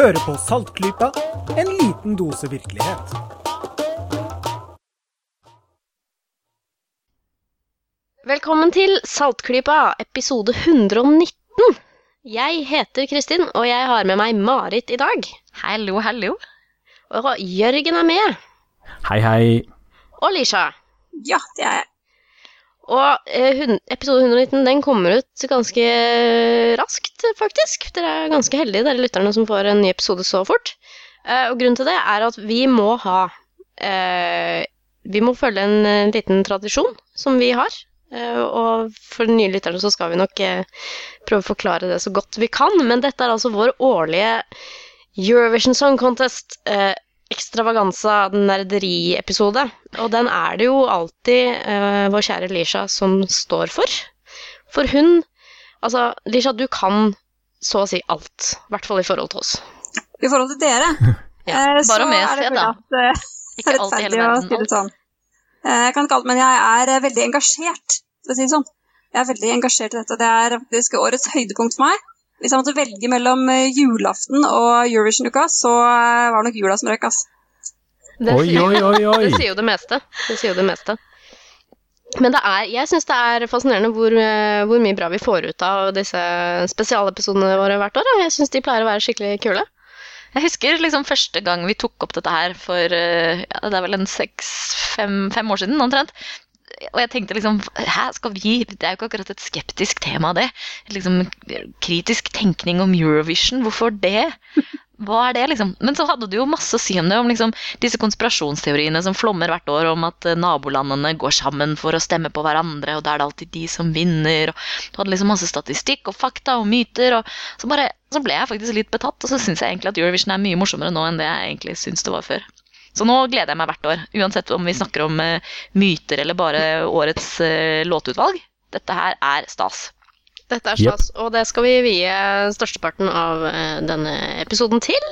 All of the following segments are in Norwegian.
Hører på Saltklypa, en liten dose virkelighet. Velkommen til Saltklypa, episode 119. Jeg heter Kristin, og jeg har med meg Marit i dag. Hallo, hallo. Og Jørgen er med. Hei, hei. Og Lisha. Ja, det er jeg. Og eh, episode 119 den kommer ut ganske raskt, faktisk. Dere er ganske heldige, dere lytterne som får en ny episode så fort. Eh, og grunnen til det er at vi må ha eh, Vi må følge en, liten tradisjon som vi har. Og for de nye lytterne så skal vi nok prøve å forklare det så godt vi kan. Men dette er altså vår årlige Eurovision Song Contest. Ekstravaganza nerderi-episode. Og den er det jo alltid uh, vår kjære Lisha som står for. For hun Altså, Lisha, du kan så å si alt. I hvert fall i forhold til oss. I forhold til dere, Ja, eh, bare med seg, da. at uh, Ikke alt i hele verden. si sånn. Eh, Jeg kan ikke alt, men jeg er veldig engasjert, for å si det sånn. Jeg er veldig engasjert i dette. Det er faktisk årets høydepunkt for meg. Hvis jeg måtte velge mellom eh, julaften og Eurovision-uka, så eh, var det nok jula som røk, ass. Det, Oi, oi, oi, det oi. sier jo det meste. Det sier jo det meste. Men det er, jeg syns det er fascinerende hvor, eh, hvor mye bra vi får ut av disse spesialepisodene våre hvert år. Jeg syns de pleier å være skikkelig kule. Jeg husker liksom første gang vi tok opp dette her for ja, det er vel en seks, fem, fem år siden omtrent. Og jeg tenkte liksom Hæ, skal vi Det er jo ikke akkurat et skeptisk tema, det. Liksom kritisk tenkning om Eurovision. Hvorfor det? Hva er det, liksom? Men så hadde du jo masse å si om det, om liksom disse konspirasjonsteoriene som flommer hvert år, om at eh, nabolandene går sammen for å stemme på hverandre, og da er det alltid de som vinner. og Du hadde liksom masse statistikk og fakta og myter, og så, bare, så ble jeg faktisk litt betatt. Og så syns jeg egentlig at Eurovision er mye morsommere nå enn det jeg egentlig syns det var før. Så nå gleder jeg meg hvert år, uansett om vi snakker om eh, myter eller bare årets eh, låtutvalg. Dette her er stas. Dette er stas, stas, og det skal vi vie størsteparten av eh, denne episoden til.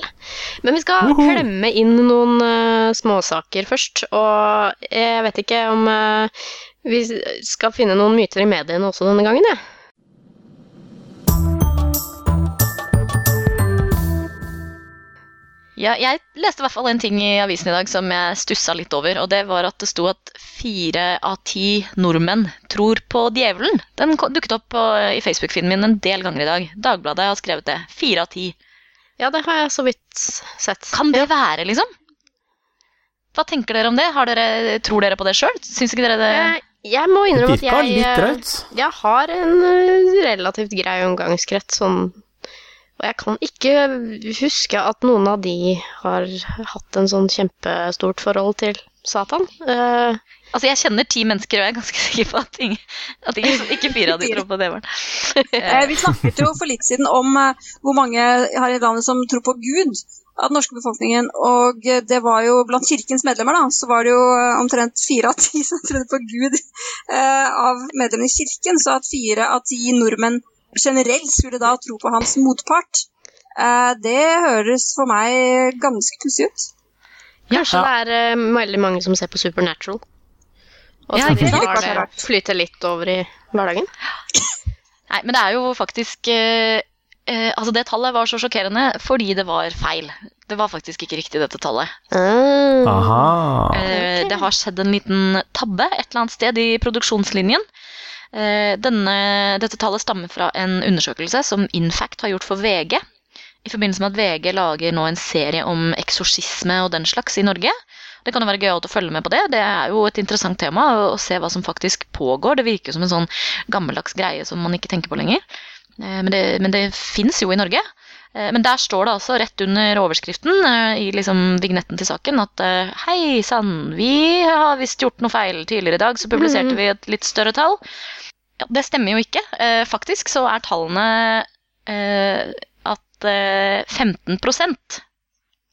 Men vi skal Woho! klemme inn noen uh, småsaker først. Og jeg vet ikke om uh, vi skal finne noen myter i mediene også denne gangen, jeg. Ja, jeg leste i hvert fall en ting i avisen i dag som jeg stussa litt over. Og det var at det sto at fire av ti nordmenn tror på djevelen. Den dukket opp på, i Facebook-filmen min en del ganger i dag. Dagbladet har skrevet det. Fire av ti. Ja, det har jeg så vidt sett. Kan det være, liksom? Hva tenker dere om det? Har dere, tror dere på det sjøl? Syns ikke dere det Jeg, jeg må innrømme at jeg, eh, jeg har en eh, relativt grei omgangskrets sånn Og jeg kan ikke huske at noen av de har hatt en sånn kjempestort forhold til Satan. Uh, Altså, jeg kjenner ti mennesker, og jeg er ganske sikker på at, ingen, at ikke, ikke fire av de tror på djevelen. Eh, Vi snakket jo for litt siden om eh, hvor mange her i landet som tror på Gud av den norske befolkningen. Og det var jo blant kirkens medlemmer, da, så var det jo omtrent fire av ti som trodde på Gud eh, av medlemmene i kirken. Så at fire av ti nordmenn generelt skulle da tro på hans motpart, eh, det høres for meg ganske pussig ut. Kanskje det er eh, veldig mange som ser på Supernatural. Og Ja, så ja, de lar Det er det flyte litt over i hverdagen. Nei, men det er jo faktisk eh, eh, Altså, det tallet var så sjokkerende fordi det var feil. Det var faktisk ikke riktig, dette tallet. Mm. Aha. okay. Det har skjedd en liten tabbe et eller annet sted i produksjonslinjen. Eh, Denne, dette tallet stammer fra en undersøkelse som Infact har gjort for VG. I forbindelse med at VG lager nå en serie om eksorsisme og den slags i Norge. Det kan jo være gøyalt å følge med på det. Det er jo et interessant tema å se hva som faktisk pågår. Det virker som en sånn gammeldags greie som man ikke tenker på lenger. Eh, Men det, men det fins jo i Norge. Eh, Men der står det altså rett under overskriften eh, i liksom vignetten til saken at eh, hei sann, vi har visst gjort noe feil tidligere i dag, så publiserte vi et litt større tall. Ja, det stemmer jo ikke. Faktisk så er tallene eh, at eh, 15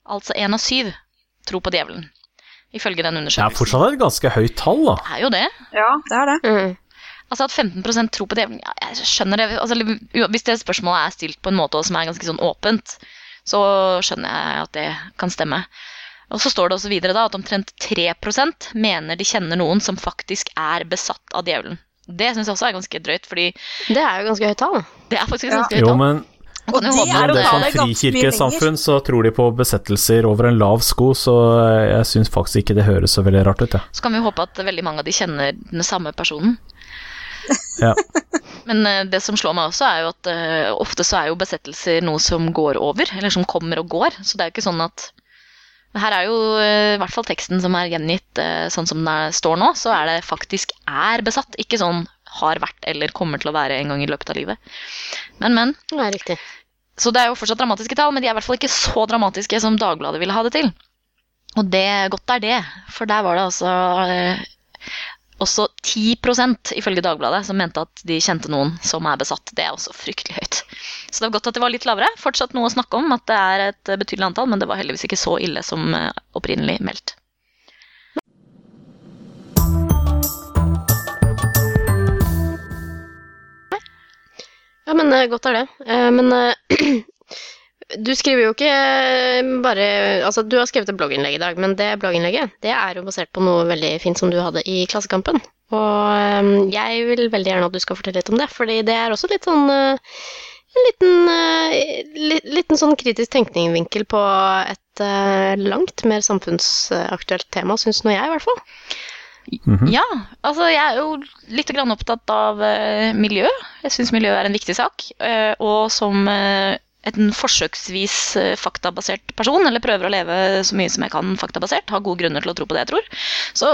altså én av syv, tror på djevelen. Ifølge den undersøkelsen. Det er fortsatt et ganske høyt tall, da. Det er jo det. Ja, det er det. Mm. Altså at 15% tror på djevelen ja, Jeg skjønner det. Altså, hvis det spørsmålet er stilt på en måte som er ganske sånn åpent, så skjønner jeg at det kan stemme. Og så står det også videre da at omtrent 3% mener de kjenner noen som faktisk er besatt av djevelen. Det syns jeg også er ganske drøyt, fordi Det er jo ganske høyt tall. det er faktisk ganske Ja. ganske høyt tall. jo Og det er Men å det er sånn det ganske frikirkesamfunn, så tror de på besettelser over en lav sko, så jeg syns faktisk ikke det høres så veldig rart ut, jeg. Så kan vi håpe at veldig mange av de kjenner den samme personen. Ja. Men eh, det som slår meg også, er jo at uh, ofte så er jo besettelser noe som går over, eller som kommer og går. Så det er jo ikke sånn at Her er jo uh, i hvert fall teksten som er gjengitt uh, sånn som den står nå, så er det faktisk er besatt, ikke sånn har vært eller kommer til å være en gang i løpet av livet. Men, men. Det er riktig. Så det er jo fortsatt dramatiske tall, men de er i hvert fall ikke så dramatiske som Dagbladet ville ha det til. Og det godt er det, for der var det altså også 10% ifølge Dagbladet som mente at de kjente noen som er besatt. Det er også fryktelig høyt. Så det var godt at det var litt lavere. Fortsatt noe å snakke om, at det er et betydelig antall, men det var heldigvis ikke så ille som eh, opprinnelig meldt. Ja, men eh, godt er det. Eh, men du skriver jo ikke eh, bare Altså, du har skrevet et blogginnlegg i dag, men det blogginnlegget det er jo basert på noe veldig fint som du hadde i Klassekampen. Og eh, jeg vil veldig gjerne at du skal fortelle litt om det, fordi det er også litt sånn eh, en liten, eh, li, liten sånn kritisk tenkningvinkel på et langt mer samfunnsaktuelt tema, syns nå jeg, i hvert fall. Mhm. Ja, altså jeg er jo litt grann opptatt av miljø. Jeg syns miljø er en viktig sak. og som en forsøksvis eh, faktabasert person, eller prøver å leve så mye som jeg kan faktabasert, har gode grunner til å tro på det jeg tror, så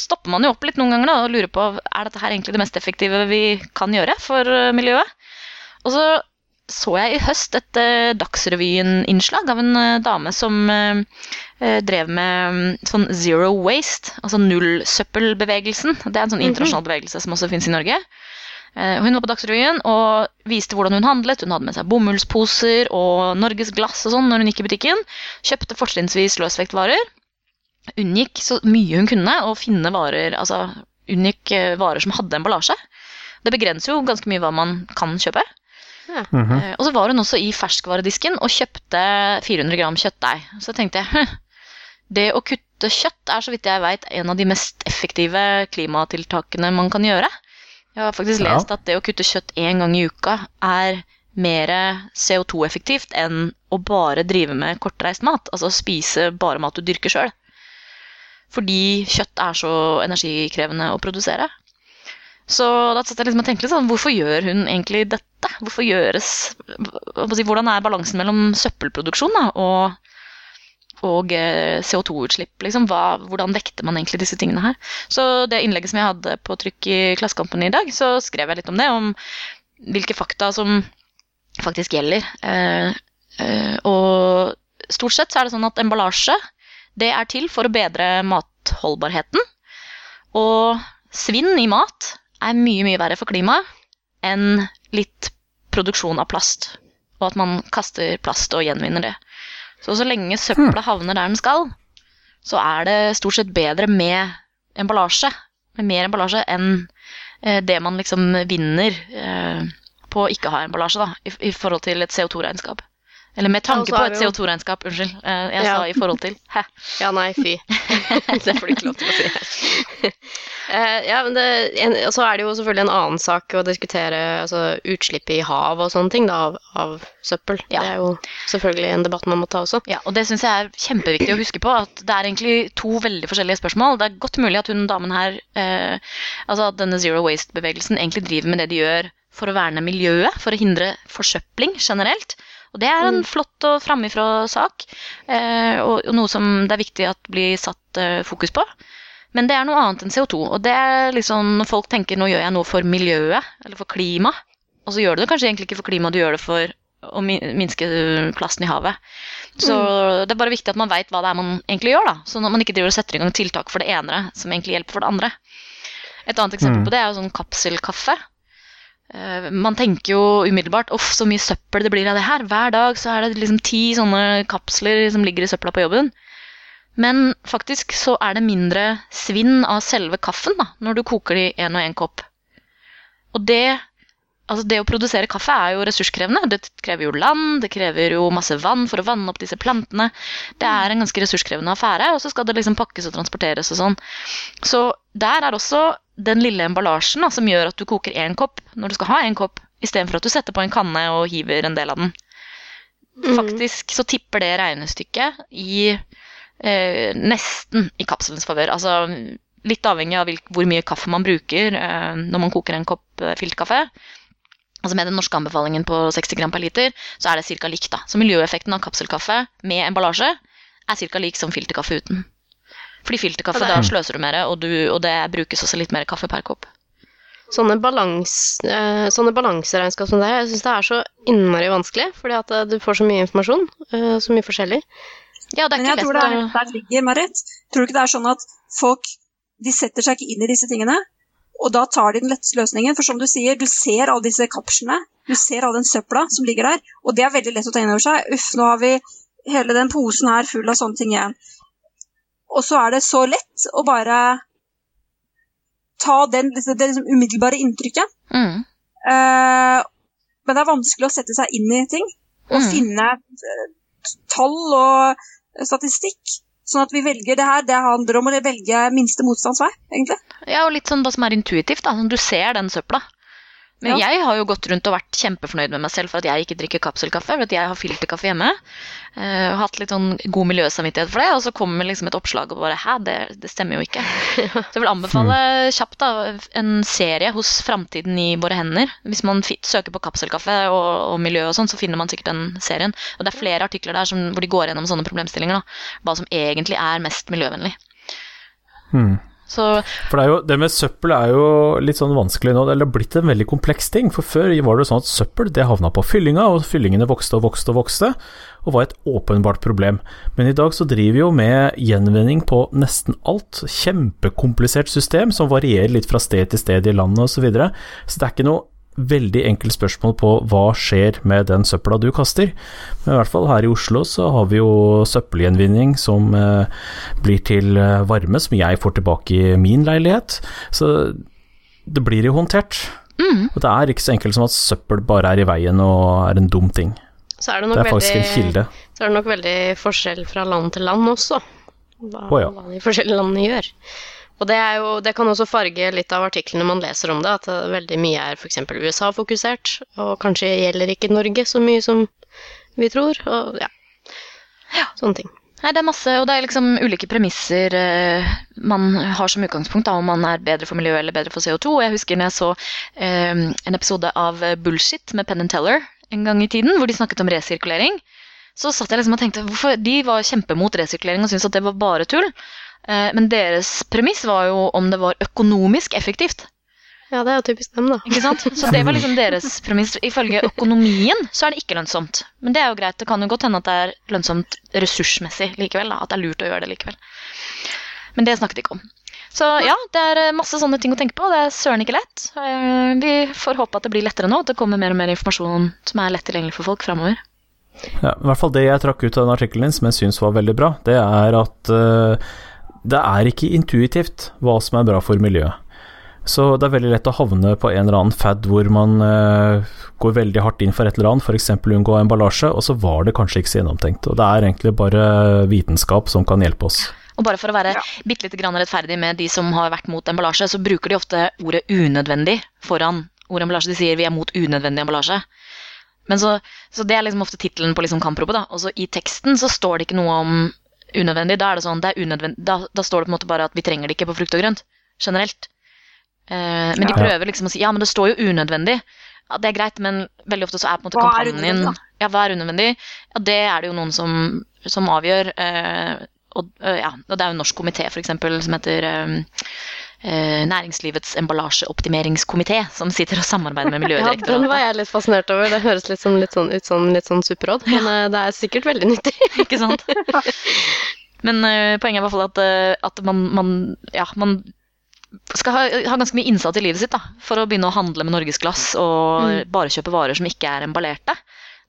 stopper man jo opp litt noen ganger da, og lurer på er dette her egentlig det mest effektive vi kan gjøre for eh, miljøet. Og så så jeg i høst et eh, Dagsrevyen-innslag av en dame som drev med mm, sånn zero waste, altså nullsøppelbevegelsen. Det er en sånn Mhm. internasjonal bevegelse som også finnes i Norge. Eh, hun var på Dagsrevyen og viste hvordan hun handlet. Hun hadde med seg bomullsposer og Norges glass og sånn når hun gikk i butikken. Kjøpte fortrinnsvis løsvektvarer. Unngikk så mye hun kunne å finne varer, altså unngikk eh, varer som hadde emballasje. Det begrenser jo ganske mye hva man kan kjøpe. Ja. Mm -hmm. Og så var hun også i ferskvaredisken og kjøpte 400 gram kjøttdeig. Så tenkte jeg «Hm, det å kutte kjøtt er så vidt jeg vet en av de mest effektive klimatiltakene man kan gjøre. Jeg har faktisk Ja. lest at det å kutte kjøtt én gang i uka er mer CO2-effektivt enn å bare drive med kortreist mat. Altså spise bare mat du dyrker sjøl. Fordi kjøtt er så energikrevende å produsere. Så da satt jeg liksom og tenkte litt sånn, hvorfor gjør hun egentlig dette? Gjøres Hvordan er balansen mellom søppelproduksjon da, og, og eh, CO2-utslipp? Liksom? Hvordan vekter man egentlig disse tingene her? Så det innlegget som jeg hadde på trykk i Klassekampen i dag, så skrev jeg litt om det. Om hvilke fakta som faktisk gjelder. Eh, eh, og stort sett så er det sånn at emballasje det er til for å bedre matholdbarheten. Og svinn i mat er mye, mye verre for klimaet enn litt produksjon av plast. Og at man kaster plast og gjenvinner det. Så så lenge søpla havner der den skal, så er det stort sett bedre med emballasje. Med mer emballasje enn eh, det man liksom vinner eh, på å ikke ha emballasje, da, i, i forhold til et CO2-regnskap. Eller med tanke på et jo- CO2-regnskap, unnskyld. Eh, jeg Ja. sa i forhold til. Hæ. Ja, nei, fy. det får du ikke lov til å si. Eh, ja, men det, en, så er det jo selvfølgelig en annen sak å diskutere altså, utslipp i hav og sånne ting da, av, av søppel. Ja. Det er jo selvfølgelig en debatt man må ta også. Ja, og det syns jeg er kjempeviktig å huske på. At det er egentlig to veldig forskjellige spørsmål. Det er godt mulig at hun damen her, eh, altså at denne Zero Waste-bevegelsen, egentlig driver med det de gjør for å verne miljøet, for å hindre forsøpling generelt. Og det er en flott og framifrå sak, eh, og, noe som det er viktig at blir satt eh, fokus på. Men det er noe annet enn CO2. Og det er liksom når folk tenker nå gjør jeg noe for miljøet, eller for klima, og så gjør du det kanskje egentlig ikke for klima, du gjør det for å minske plasten i havet. Så det er bare viktig at man veit hva det er man egentlig gjør, da. Sånn at man ikke driver og setter i gang tiltak for det ene som egentlig hjelper for det andre. Et annet eksempel Mm. på det er jo sånn kapselkaffe. Eh, Man tenker jo umiddelbart uff, så mye søppel det blir av det her. Hver dag så er det liksom ti sånne kapsler som ligger i søpla på jobben. Men faktisk så er det mindre svinn av selve kaffen da, når du koker det i én og én kopp. Og det Altså Det å produsere kaffe er jo ressurskrevende. Det krever jo land, det krever jo masse vann for å vanne opp disse plantene. Det er en ganske ressurskrevende affære, og så skal det liksom pakkes og transporteres og sånn. Så der er også den lille emballasjen da, som gjør at du koker én kopp når du skal ha én kopp, istedenfor at du setter på en kanne og hiver en del av den. Mhm. Faktisk så tipper det regnestykket i eh, nesten i kapselens favør. Altså litt avhengig av hvor mye kaffe man bruker eh, når man koker en kopp eh, filterkaffe. Altså Med den norske anbefalingen på 60 gram per liter, så er det ca. likt. da. Så miljøeffekten av kapselkaffe med emballasje er ca. lik som filterkaffe uten. Fordi filterkaffe, er- da sløser du mer, og, du, og det brukes også litt mer kaffe per kopp. Sånne, balans, eh, sånne balanseregnskap som det her, jeg syns det er så innmari vanskelig, fordi at eh, du får så mye informasjon, eh, så mye forskjellig. Ja, det er Men jeg jeg tror det lett er der ligger, Marit. Tror du ikke det er sånn at folk de setter seg ikke inn i disse tingene, og da tar de den letteste løsningen? For som du sier, du ser alle disse kapslene, du ser all den søpla som ligger der, og det er veldig lett å ta inn over seg. Uff, nå har vi hele den posen her full av sånne ting igjen. Og så er det så lett å bare ta den, det liksom umiddelbare inntrykket. mm. Uh, men det er vanskelig å sette seg inn i ting og Mm. finne eh, tall og statistikk. Sånn at vi velger det her. Det handler om å velge minste motstands vei, egentlig. Ja, og litt sånn hva som er intuitivt. da, sånn Du ser den søpla. Men Ja. jeg har jo gått rundt og vært kjempefornøyd med meg selv for at jeg ikke drikker kapselkaffe. For at jeg har filterkaffe hjemme. Uh, hatt litt sånn god miljøsamvittighet for det. Og så kommer liksom et oppslag og bare Hæ, det, det stemmer jo ikke. Så jeg vil anbefale kjapt da, en serie hos Framtiden i våre hender. Hvis man søker på kapselkaffe og, og miljø og sånn, så finner man sikkert den serien. Og det er flere artikler der som, hvor de går gjennom sånne problemstillinger. da, Hva som egentlig er mest miljøvennlig. Hmm. Så For det, er jo, det med søppel er jo litt sånn vanskelig nå. Det har blitt en veldig kompleks ting. For før var det sånn at søppel det havna på fyllinga, og fyllingene vokste og vokste og vokste, og var et åpenbart problem. Men i dag så driver vi jo med gjenvinning på nesten alt. Kjempekomplisert system som varierer litt fra sted til sted i landet osv. Så, videre. så det er ikke noe veldig enkelt spørsmål på hva skjer med den søpla du kaster. Men i hvert fall her i Oslo så har vi jo søppelgjenvinning som eh, blir til eh, varme, som jeg får tilbake i min leilighet. Så det blir jo håndtert. mm, Og det er ikke så enkelt som at søppel bare er i veien og er en dum ting. Så er det Det er faktisk en veldig, kilde. så er det nok veldig forskjell fra land til land også. Hva, oh, ja. hva de forskjellige landene gjør. Og det, jo, det kan også farge litt av artiklene man leser om det, at veldig mye er f.eks. USA-fokusert, og kanskje gjelder ikke Norge så mye som vi tror. Og ja, ja. sånne ting. Nei, det er masse, og det er liksom ulike premisser eh, man har som utgangspunkt, da, om man er bedre for miljøet eller bedre for CO2. Jeg husker når jeg så eh, en episode av eh, Bullshit med Penn Teller en gang i tiden, hvor de snakket om resirkulering. Så satt jeg liksom og tenkte, hvorfor De var kjempemot resirkulering og syntes at det var bare tull. Eh, men deres premiss var jo om det var økonomisk effektivt. Ja, det er jo typisk dem, da. Ikke sant? Så det var liksom deres premiss. Ifølge økonomien så er det ikke lønnsomt. Men det er jo greit. Det kan jo godt hende at det er lønnsomt ressursmessig likevel. Da. At det er lurt å gjøre det likevel. Men det snakket de ikke om. Så ja, det er eh, masse sånne ting å tenke på. Det er søren ikke lett. Eh, Vi får håpe at det blir lettere nå. At det kommer mer og mer informasjon som er lett tilgjengelig for folk framover. Ja, I hvert fall det jeg trakk ut av den artikkelen din, som jeg syns var veldig bra, det er at eh, det er ikke intuitivt hva som er bra for miljøet. Så det er veldig lett å havne på en eller annen fad hvor man uh, går veldig hardt inn for et eller annet, f.eks. unngå emballasje, og så var det kanskje ikke så gjennomtenkt. Og det er egentlig bare vitenskap som kan hjelpe oss. Og bare for å være bitte litt grann rettferdig med de som har vært mot emballasje, så bruker de ofte ordet 'unødvendig' foran ordet emballasje. De sier 'vi er mot unødvendig emballasje'. Men så, så Det er liksom ofte tittelen på liksom kampropet. da. Og så I teksten så står det ikke noe om unødvendig. Da er det sånn, det er da, da står det på en måte bare at vi trenger det ikke på frukt og grønt. Generelt. Eh, men de prøver liksom å si ja, men det står jo unødvendig. Ja, Det er greit, men veldig ofte så er på en måte Hva kampanjen. Ja, hva er unødvendig? Ja, Det er det jo noen som, som avgjør. Eh, og, øh, ja, og det er jo en norsk komité eksempel, som heter eh, eh, Næringslivets emballasjeoptimeringskomité, som sitter og samarbeider med Ja, den var jeg litt fascinert over. Det høres litt, som, litt, sånn, ut som litt sånn superråd, men ja. det er sikkert veldig nyttig. Ikke sant? Men uh, poenget er i hvert fall at, eh, at man, man, ja, man skal ha, ha ganske mye innsats i livet sitt da, for å begynne å handle med norgesglass og Mm. bare kjøpe varer som ikke er emballerte.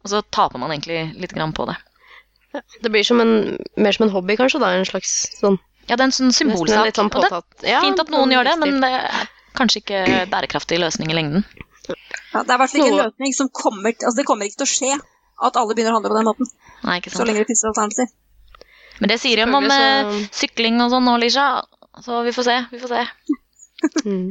Og så taper man egentlig litt grann på det. Det blir som en, mer som en hobby, kanskje, da. En slags sånn Ja, det er en sånn symbolsak. litt sånn og det påtatt ja, er fint at noen gjør det, men det er kanskje ikke bærekraftig løsning i lengden. Ja, det er i hvert fall ikke en løsning som kommer til, altså Det kommer ikke til å skje at alle begynner å handle på den måten. Nei, ikke sant. Så lenge det finnes alternativer. Men det sier de om om så... sykling og sånn nå, Lisha. Så vi får se. Vi får se. Mm.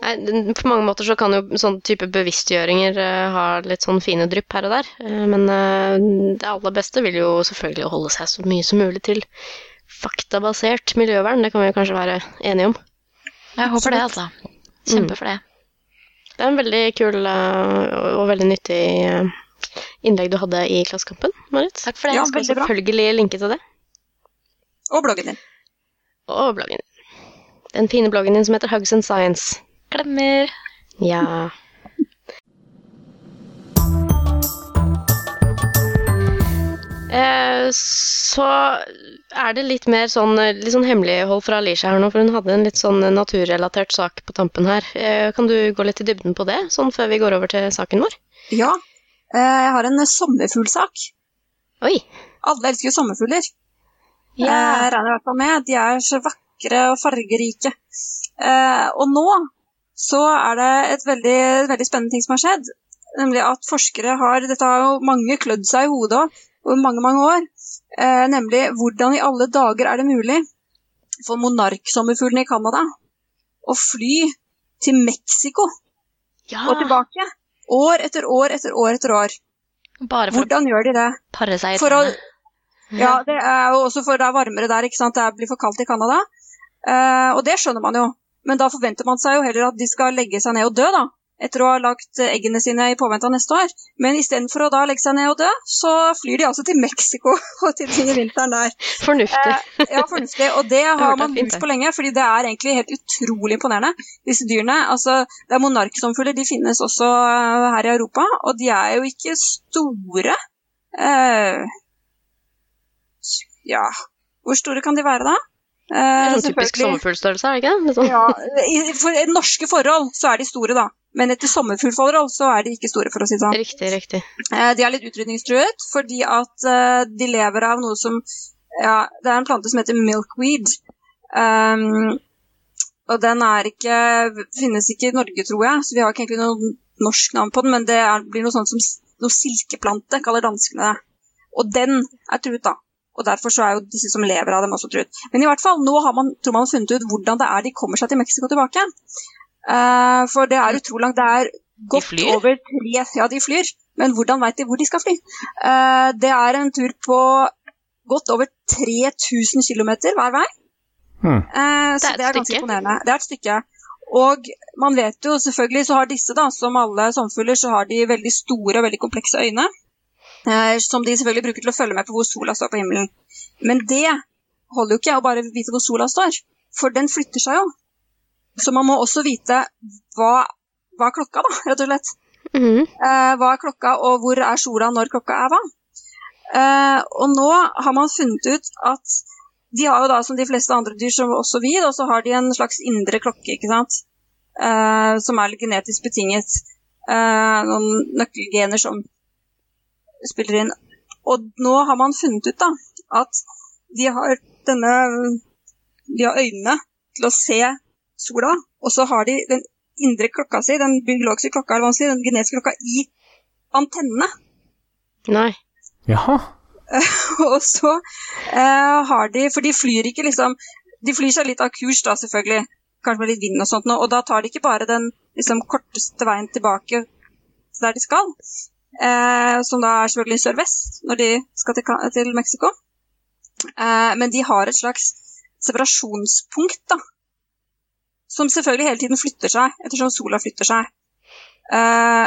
Nei, på mange måter så kan jo sånn type bevisstgjøringer eh, ha litt sånn fine drypp her og der. Eh, men eh, det aller beste vil jo selvfølgelig holde seg så mye som mulig til faktabasert miljøvern. Det kan vi kanskje være enige om. Jeg håper det, altså. Kjempe for det. Det er en veldig kul eh, og veldig nyttig eh, innlegg du hadde i Klassekampen, Marit. Takk for det. Ja, Jeg skal selvfølgelig bra. linke til det. Og bloggen din. Og bloggen din. Den fine bloggen din som heter Hugs and Science. Glemmer. Ja. Eh, så er det litt mer sånn, litt sånn hemmelighold fra Alicia her nå, for hun hadde en litt sånn naturrelatert sak på tampen her. Eh, kan du gå litt i dybden på det, sånn før vi går over til saken vår? Ja. eh, Jeg har en sommerfuglsak. Oi. Alle elsker jo sommerfugler. Ja. Jeg regner i hvert fall med. De er så vakre og fargerike. Eh, og nå så er det et veldig, veldig spennende ting som har skjedd. Nemlig at forskere har Dette har jo mange klødd seg i hodet òg over mange, mange år. Eh, nemlig hvordan i alle dager er det mulig for monarksommerfuglene i Canada å fly til Mexico Ja. og tilbake? År etter år etter år etter år. Bare for å Hvordan gjør de det? pare seg i For å, ja, det er jo også for det er varmere der, ikke sant. Det blir for kaldt i Canada. Eh, og det skjønner man jo. Men da forventer man seg jo heller at de skal legge seg ned og dø, da. Etter å ha lagt eh, eggene sine i påvente av neste år. Men istedenfor å da legge seg ned og dø, så flyr de altså til Mexico og til til vinteren der. Fornuftig. Eh, ja, fornuftig. Og det har man lurt på lenge, fordi det er egentlig helt utrolig imponerende, disse dyrene. Altså, det er monarksomfugler, de finnes også eh, her i Europa, og de er jo ikke store. Eh, ja, hvor store kan de være da? Er sånn typisk sommerfuglstørrelse, er det ikke? Sånn. ja, For i norske forhold så er de store, da. Men etter sommerfuglforhold så er de ikke store, for å si det sånn. Riktig, riktig. Eh, De er litt utrydningstruet fordi at eh, de lever av noe som Ja, det er en plante som heter milkweed. Um, og den er ikke Finnes ikke i Norge, tror jeg, så vi har ikke egentlig noe norsk navn på den, men det er, blir noe sånt som noe silkeplante, kaller danskene det. Og den er truet, da. Og derfor så er jo disse som lever av dem, også truet. Men i hvert fall, nå har man, tror man har funnet ut hvordan det er de kommer seg til Mexico tilbake. Uh, for det er utrolig langt. Det er godt de over tre Ja, de flyr. Men hvordan veit de hvor de skal fly? Uh, det er en tur på godt over 3000 km hver vei. Hmm. Uh, så Det er et det er ganske stykke. imponerende. Det er et stykke. Og man vet jo selvfølgelig, så har disse, da, som alle sommerfugler, så har de veldig store og veldig komplekse øyne. Eh, som de selvfølgelig bruker til å følge med på hvor sola står på himmelen. Men det holder jo ikke å bare vite hvor sola står, for den flytter seg jo. Så man må også vite hva, hva er klokka, da, rett og slett. Mhm. Eh, hva er klokka, og hvor er sola når klokka er hva? Eh, og nå har man funnet ut at de har jo da, som de fleste andre dyr, som også vi, da, så har de en slags indre klokke, ikke sant? Eh, som er litt genetisk betinget. Eh, noen nøkkelgener som spiller inn. Og nå har man funnet ut da, at de har denne De har øynene til å se sola, og så har de den indre klokka si, den biologiske klokka, eller hva man sier, den genetiske klokka, i antennene. Nei. Jaha. og så eh, har de For de flyr ikke liksom De flyr seg litt av kurs, da, selvfølgelig. Kanskje med litt vind og sånt, nå, og da tar de ikke bare den liksom, korteste veien tilbake der de skal, eh, som da er selvfølgelig sørvest når de skal til, til Mexico. Eh, men de har et slags separasjonspunkt, da. Som selvfølgelig hele tiden flytter seg, ettersom sola flytter seg. Eh,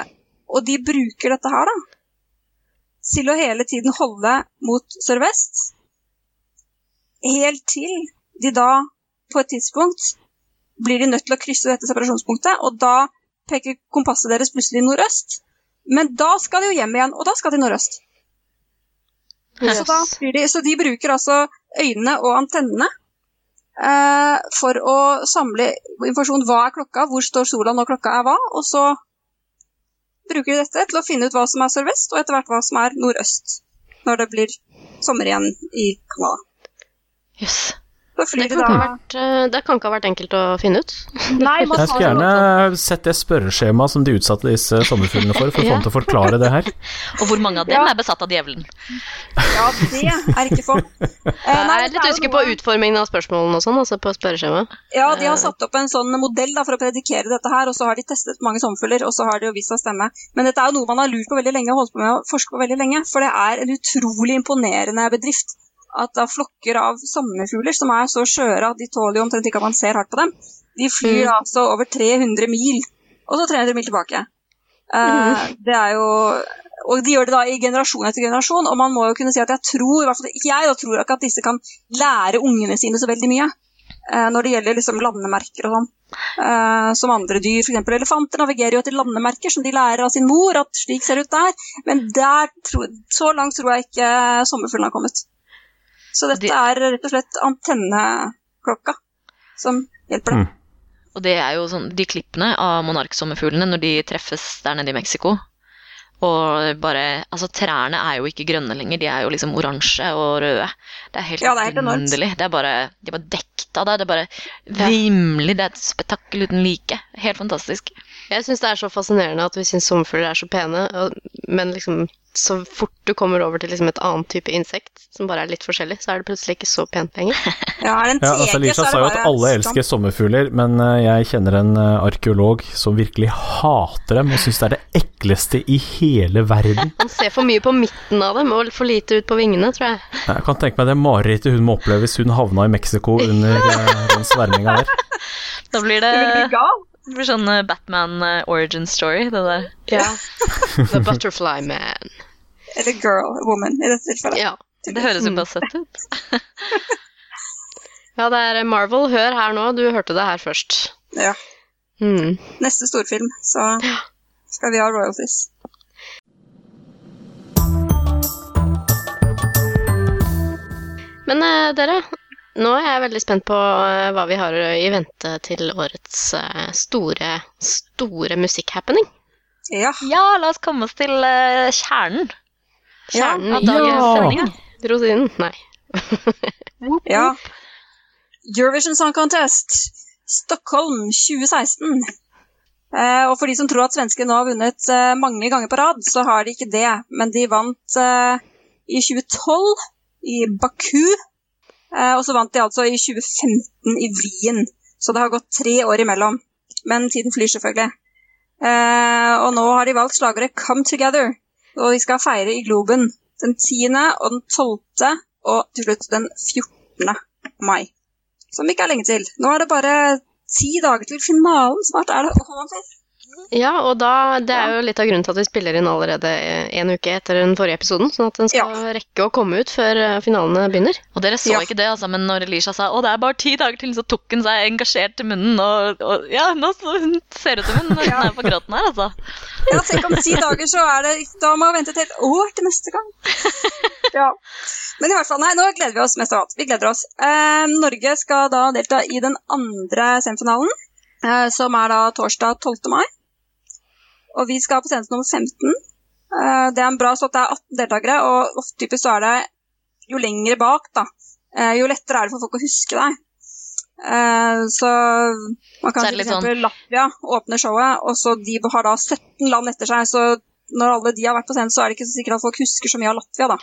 og de bruker dette her, da til å hele tiden holde mot sørvest. Helt til de da, på et tidspunkt, blir de nødt til å krysse dette separasjonspunktet, og da peker kompasset deres plutselig nordøst. Men da skal de jo hjem igjen, og da skal de nordøst. Så, Yes. blir de, så de bruker altså øynene og antennene eh, for å samle informasjon. Hva er klokka, hvor står sola når klokka er hva? Og så bruker de dette til å finne ut hva som er sørvest, og etter hvert hva som er nordøst. Når det blir sommer igjen i Canada. Jøss. Det kan, da vært, eh, det kan ikke ha vært enkelt å finne ut. Nei, man Jeg skulle gjerne sett det spørreskjemaet som de utsatte disse sommerfuglene for, for å få dem til å forklare det her. Og hvor mange av dem Ja. er besatt av djevelen? Ja, det er ikke få. Eh, Jeg er litt usikker på utformingen av spørsmålene og sånn, altså på spørreskjemaet. Ja, de har satt opp en sånn modell da, for å predikere dette her, og så har de testet mange sommerfugler, og så har det jo vist seg å stemme. Men dette er jo noe man har lurt på veldig lenge og holdt på med å forske på veldig lenge, for det er en utrolig imponerende bedrift. At da flokker av sommerfugler som er så skjøre at de tåler jo omtrent ikke at man ser hardt på dem, de flyr Mm. altså over 300 mil, og så 300 mil tilbake. Eh, det er jo og de gjør det da i generasjon etter generasjon, og man må jo kunne si at jeg tror, i hvert fall ikke jeg, da tror ikke at disse kan lære ungene sine så veldig mye. eh, når det gjelder liksom landemerker og sånn. Eh, som andre dyr, f.eks. elefanter navigerer jo etter landemerker som de lærer av sin mor, at slik ser det ut der. Men der så langt tror jeg ikke sommerfuglen har kommet. Så dette De- er rett og slett antenneklokka som hjelper deg. Mm. Og det er jo sånn, de klippene av monarksommerfuglene når de treffes der nede i Mexico. Og bare Altså, trærne er jo ikke grønne lenger, de er jo liksom oransje og røde. Det er helt Ja, det er underlig. Det er bare, de er bare dekket av det. Det er bare vrimelig. Det er et spetakkel uten like. Helt fantastisk. Jeg syns det er så fascinerende at vi syns sommerfugler er så pene, men liksom så fort du kommer over til liksom et annet type insekt, som bare er litt forskjellig, så er det plutselig ikke så pent lenger. Ja, Ja, altså Lisha sa jo at alle elsker sommerfugler, men eh, jeg kjenner en eh, arkeolog som virkelig hater dem og syns det er det ekleste i hele verden. Man ser for mye på midten av dem og for lite ut på vingene, tror jeg. Jeg kan tenke meg det marerittet hun må oppleve hvis hun havna i Mexico under eh, den sverminga der. Da blir Du vil det, gal. Det blir sånn eh, Batman eh, origin story, det der. Ja. The Butterfly Man. Eller girl, woman, i dette tilfellet. Ja. Det høres jo bare søtt ut. ja, det er Marvel. Hør her nå, du hørte det her først. Ja. Mm. Neste storfilm, så skal vi ha royalties. Men eh, dere, nå er jeg veldig spent på eh, hva vi har i vente til årets eh, store, store musikkhappening. Ja. Ja, la oss komme oss til kjernen. kjernen ja. av dagens Ja. sending. rosinen. Nei. ja. Eurovision Song Contest, Stockholm 2016. Eh, og for de som tror at svenskene nå har vunnet eh, mange ganger på rad, så har de ikke det. Men de vant eh, i 2012 i Baku, eh, og så vant de altså i 2015 i Wien. Så det har gått tre år imellom. Men tiden flyr selvfølgelig. Eh, og nå har de valgt slagordet 'Come Together', og de skal feire i Globen den 10. og den 12. og til slutt den 14. mai. Som ikke er lenge til. Nå er det bare ti dager til finalen. Snart er det Ja, og da, det er jo litt av grunnen til at vi spiller inn allerede en uke etter den forrige episoden, sånn at den skal rekke å komme ut før eh, finalene begynner. Og dere så Ja. ikke det, altså, men når Elisha sa 'Å, det er bare ti dager til', så tok hun seg engasjert til munnen, og, og ja, nå hun ser ut som hun ja. er på gråten her, altså. Ja, tenk om ti dager, så er det Da må vi vente et helt år til neste gang. Ja. Men i hvert fall, nei, nå gleder vi oss mest av alt. Vi gleder oss. Eh, Norge skal da delta i den andre semifinalen, eh, som er da torsdag 12. mai. Og vi skal på scenen nummer 15. Eh, det er en bra slott, det er 18 deltakere, og ofte typisk så er det jo lengre bak, da, eh, jo lettere er det for folk å huske deg. Eh, så man kan f.eks. eksempel Latvia åpner showet, og så de har da 17 land etter seg, så når alle de har vært på scenen, så er det ikke så sikkert at folk husker så mye av Latvia, da.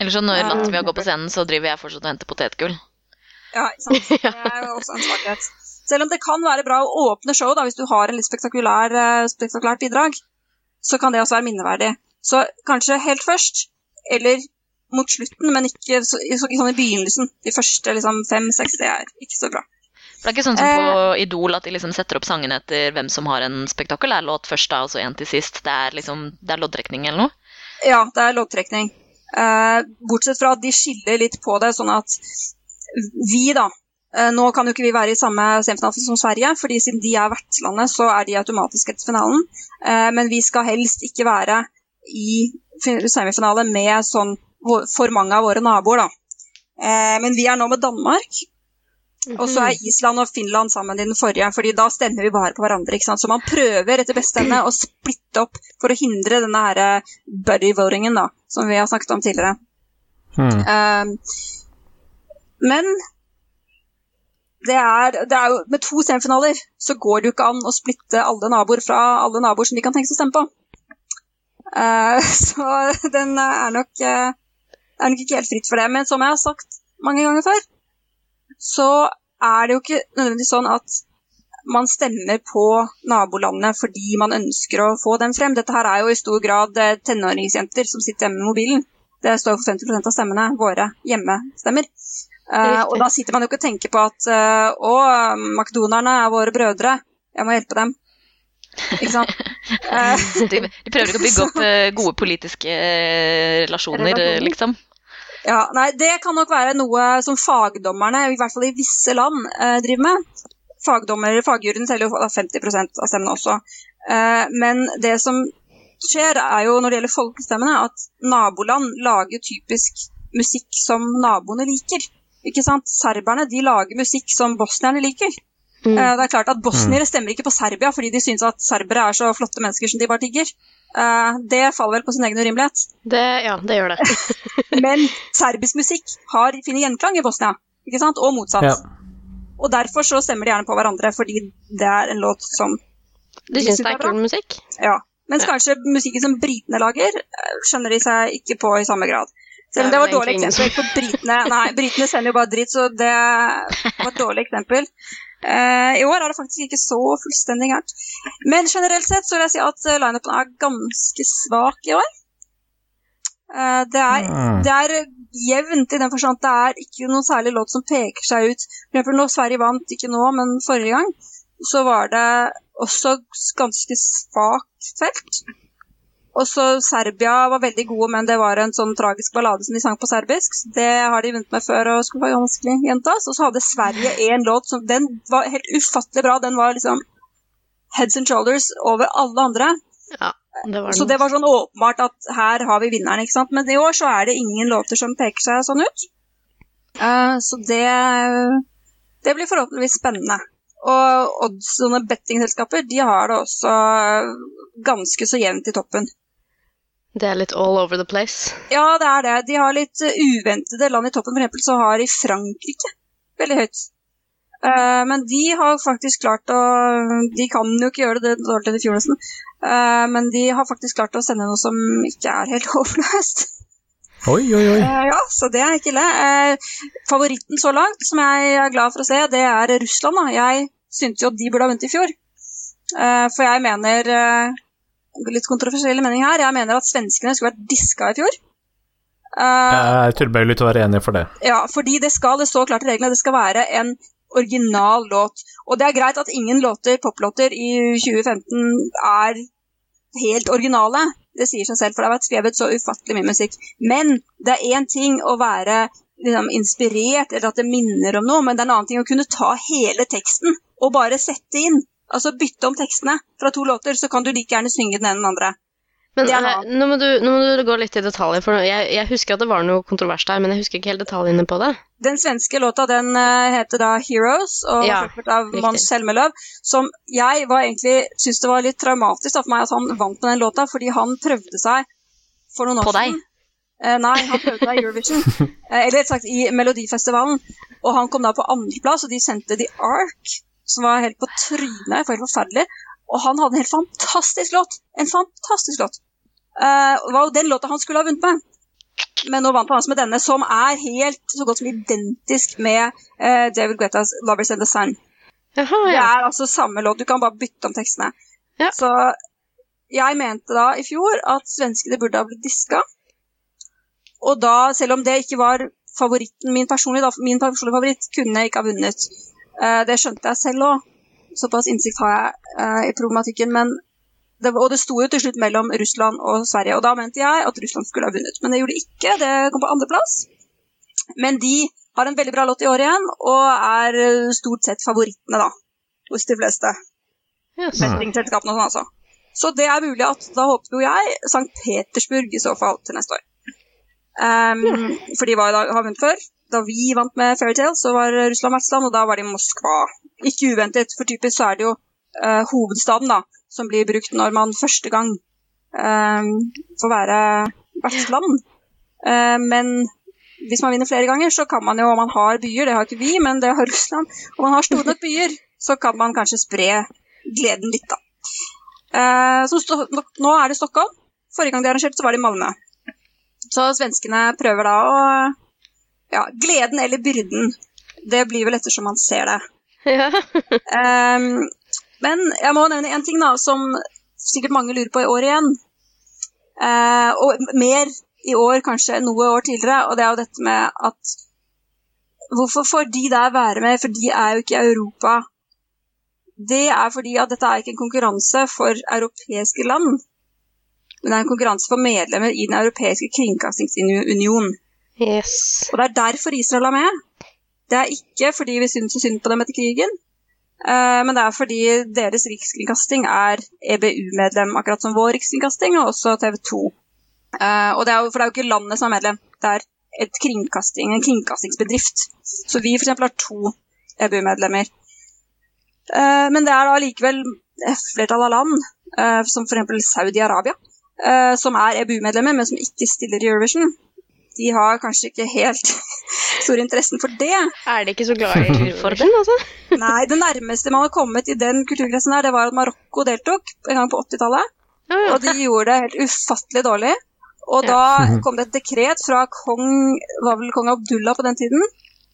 Eller så når Latvia går på scenen, så driver jeg fortsatt og henter potetgull. Ja, ikke sant? Det er jo også en svakhet. Selv om det kan være bra å åpne showet, da, hvis du har en litt spektakulær, eh, spektakulært bidrag, så kan det også være minneverdig. Så kanskje helt først, eller mot slutten, men ikke, så, ikke sånn i begynnelsen. De første liksom, fem-seks, det er ikke så bra. For det er ikke sånn som Eh. på Idol at de liksom setter opp sangene etter hvem som har en spektakulær låt først, da, og så en til sist. Det er liksom, det er loddtrekning eller noe. Ja, det er loddtrekning. Eh, bortsett fra at de skiller litt på det, sånn at vi, da eh, Nå kan jo ikke vi være i samme semifinale som Sverige, fordi siden de er vertslandet, så er de automatisk etter finalen. Eh, men vi skal helst ikke være i fin- semifinale med sånn for mange av våre naboer, da. Eh, men vi er nå med Danmark, og så er Island og Finland sammen i den forrige, fordi da stemmer vi bare på hverandre. ikke sant? Så man prøver etter beste evne å splitte opp for å hindre denne her eh, buddy votingen, da, som vi har snakket om tidligere. Hmm. Um, men det er, det er jo, Med to semifinaler så går det jo ikke an å splitte alle naboer fra alle naboer som de kan tenke seg å stemme på. Uh, så den er nok, uh, er nok ikke helt fritt for det. Men som jeg har sagt mange ganger før, så er det jo ikke nødvendigvis sånn at man stemmer på nabolandet fordi man ønsker å få dem frem. Dette her er jo i stor grad eh, tenåringsjenter som sitter hjemme med mobilen. Det står for 50% av stemmene våre hjemmestemmer. Uh, og da sitter man jo ikke og tenker på at uh, å, makedonerne er våre brødre, jeg må hjelpe dem. Ikke sant? Uh, de, de, prøver ikke å bygge opp gode politiske relasjoner, liksom? Ja, nei, Det kan nok være noe som fagdommerne, i hvert fall i visse land, driver med. Fagdommer, Fagjuryen selger jo 50% av stemmene også. men det som skjer, er jo når det gjelder folkestemmene, at naboland lager typisk musikk som naboene liker. Ikke sant? Serberne de lager musikk som bosnierne liker. Mm. Uh, det er klart at Bosniere stemmer ikke på Serbia fordi de syns at serbere er så flotte mennesker som de bare tigger. Uh, det faller vel på sin egen urimelighet. Det, ja, det gjør det. Men serbisk musikk har, finner gjenklang i Bosnia, ikke sant? og motsatt. Ja. Og derfor så stemmer de gjerne på hverandre, fordi det er en låt som De syns det er kul musikk? Ja. Mens kanskje musikken som britene lager, eh, skjønner de seg ikke på i samme grad. Selv om det var et dårlig eksempel, for britene Nei, britene sender jo bare dritt, så det var et dårlig eksempel. Uh, I år er det faktisk ikke så fullstendig gærent. Men generelt sett så vil jeg si at uh, lineupen er ganske svak i år. Uh, det, er, mm. det er jevnt i den forstand at det er ikke noen særlig låt som peker seg ut. For eksempel når Sverige vant, ikke nå, men forrige gang, så var det også ganske svakt felt. Og så Serbia var veldig gode, men det var en sånn tragisk ballade som de sang på serbisk. Det har de vunnet med før og skulle være vanskelig gjentas. Og så hadde Sverige én låt som Den var helt ufattelig bra. Den var liksom heads and shoulders over alle andre. Ja, det var så det var sånn åpenbart at her har vi vinneren, ikke sant. Men i år så er det ingen låter som peker seg sånn ut. Uh, så det Det blir forhåpentligvis spennende. Og odds, sånne bettingselskaper de har det også ganske så jevnt i toppen. Det er litt all over the place? Ja, det er det. De har litt uh, uventede land i toppen. For eksempel så har de Frankrike veldig høyt. Uh, men de har faktisk klart å De kan jo ikke gjøre det dårlig til i fjor, nesten. Uh, men de har faktisk klart å sende noe som ikke er helt håpløst. Oi, oi, oi. ja, så det er ikke ille. favoritten så langt, som jeg er glad for å se, det er Russland. Da. Jeg syntes jo at de burde ha vunnet i fjor. for jeg mener litt kontroversiell mening her. Jeg mener at svenskene skulle vært diska i fjor. Uh, jeg tilbøyelig til å være enig for det. Ja, fordi det skal, det står klart i reglene, det skal være en original låt. Og det er greit at ingen låter, poplåter i 2015 er helt originale. Det sier seg selv, for det har vært skrevet så ufattelig mye musikk. Men det er én ting å være liksom, inspirert, eller at det minner om noe, men det er en annen ting å kunne ta hele teksten og bare sette inn Altså bytte om tekstene fra to låter, så kan du like gjerne synge den ene den andre. Men ja. nå, må du, nå, må du, gå litt i detaljer, for jeg, jeg, husker at det var noe kontrovers der, men jeg husker ikke helt detaljene på det. Den svenske låta den uh, heter da 'Heroes', og ja, av Mons Selmeløv, som jeg var egentlig syntes det var litt traumatisk for meg at han vant med den låta, fordi han prøvde seg for noen år på siden. Uh, nei, han prøvde seg i Eurovision, eller rett sagt i Melodifestivalen, og han kom da på andreplass, og de sendte The Ark som var helt på trynet, helt forferdelig. Og han hadde en helt fantastisk låt. En fantastisk låt. Uh, det var jo den låta han skulle ha vunnet med. Men nå vant han altså med denne, som er helt så godt som identisk med uh, David Guettas 'Lovers and the Sun'. Jaha, ja. Det er altså samme låt. Du kan bare bytte om tekstene. Ja. Så jeg mente da i fjor at svenskene burde ha blitt diska. Og da, selv om det ikke var favoritten min personlig, da, min personlige favoritt, kunne jeg ikke ha vunnet. Eh, det skjønte jeg selv òg. Såpass innsikt har jeg eh, i problematikken. Men det, og det sto jo til slutt mellom Russland og Sverige, og da mente jeg at Russland skulle ha vunnet. Men det gjorde de ikke, det kom på andreplass. Men de har en veldig bra låt i år igjen, og er eh, stort sett favorittene, da. Hos de fleste. Yes. Bettingselskapene og sånn, altså. Så det er mulig at da håper jo jeg St. Petersburg i så fall til neste år. Um, for de var, har vunnet før da vi vant med Fairytale, så var Russland vertsland, og da var det Moskva. Ikke uventet, for typisk så er det jo uh, hovedstaden da, som blir brukt når man første gang uh, får være vertsland. Uh, men hvis man vinner flere ganger, så kan man jo, om man har byer, det har ikke vi, men det har Russland, om man har store nok byer, så kan man kanskje spre gleden litt, da. Eh, så nå er det Stockholm. Forrige gang de arrangerte, så var det i Malmö. Så svenskene prøver da å Ja, gleden eller byrden. Det blir vel ettersom man ser det. Ja. um, men jeg må nevne én ting da, som sikkert mange lurer på i år igjen. Uh, og mer i år kanskje enn noe år tidligere, og det er jo dette med at Hvorfor får de der være med, for de er jo ikke i Europa? Det er fordi at dette er ikke en konkurranse for europeiske land, men det er en konkurranse for medlemmer i Den europeiske kringkastingsunion. Yes. Og det er derfor Israel er med. Det er ikke fordi vi syns så synd på dem etter krigen, uh, men det er fordi deres rikskringkasting er EBU-medlem, akkurat som vår rikskringkasting, og også TV 2. Uh, og det er for det er jo ikke landet som er medlem, det er et kringkasting, en kringkastingsbedrift. Så vi f.eks. har to EBU-medlemmer. Uh, men det er da likevel flertall av land, eh, som f.eks. Saudi-Arabia, eh, som er EBU-medlemmer, men som ikke stiller i Eurovision. De har kanskje ikke helt stor interessen for det. Er de ikke så glad i For altså? Nei, det nærmeste man har kommet i den kulturkretsen her, det var at Marokko deltok en gang på 80-tallet. Ja, ja. Og de gjorde det helt ufattelig dårlig. Og da kom det et dekret fra kong, var vel kong Abdullah på den tiden,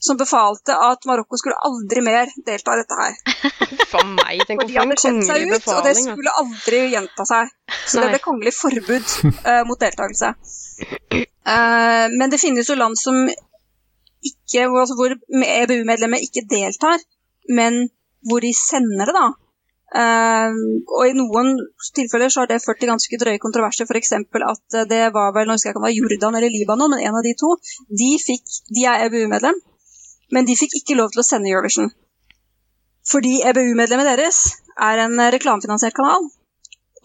som befalte at Marokko skulle aldri mer delta i dette her. For meg, tenk For de hadde skjedd seg ut, og det skulle aldri gjenta seg. Så det ble kongelig forbud uh, mot deltakelse. Uh, men det finnes jo land som ikke, altså hvor EBU-medlemmer ikke deltar, men hvor de sender det, da. Uh, og i noen tilfeller så har det ført til ganske drøye kontroverser, f.eks. at det var vel, nå husker jeg ikke om det var Jordan eller Libanon, men en av de to, de, fikk, de er EBU-medlem, men de fikk ikke lov til å sende Eurovision. Fordi EBU-medlemmet deres er en eh, reklamefinansiert kanal.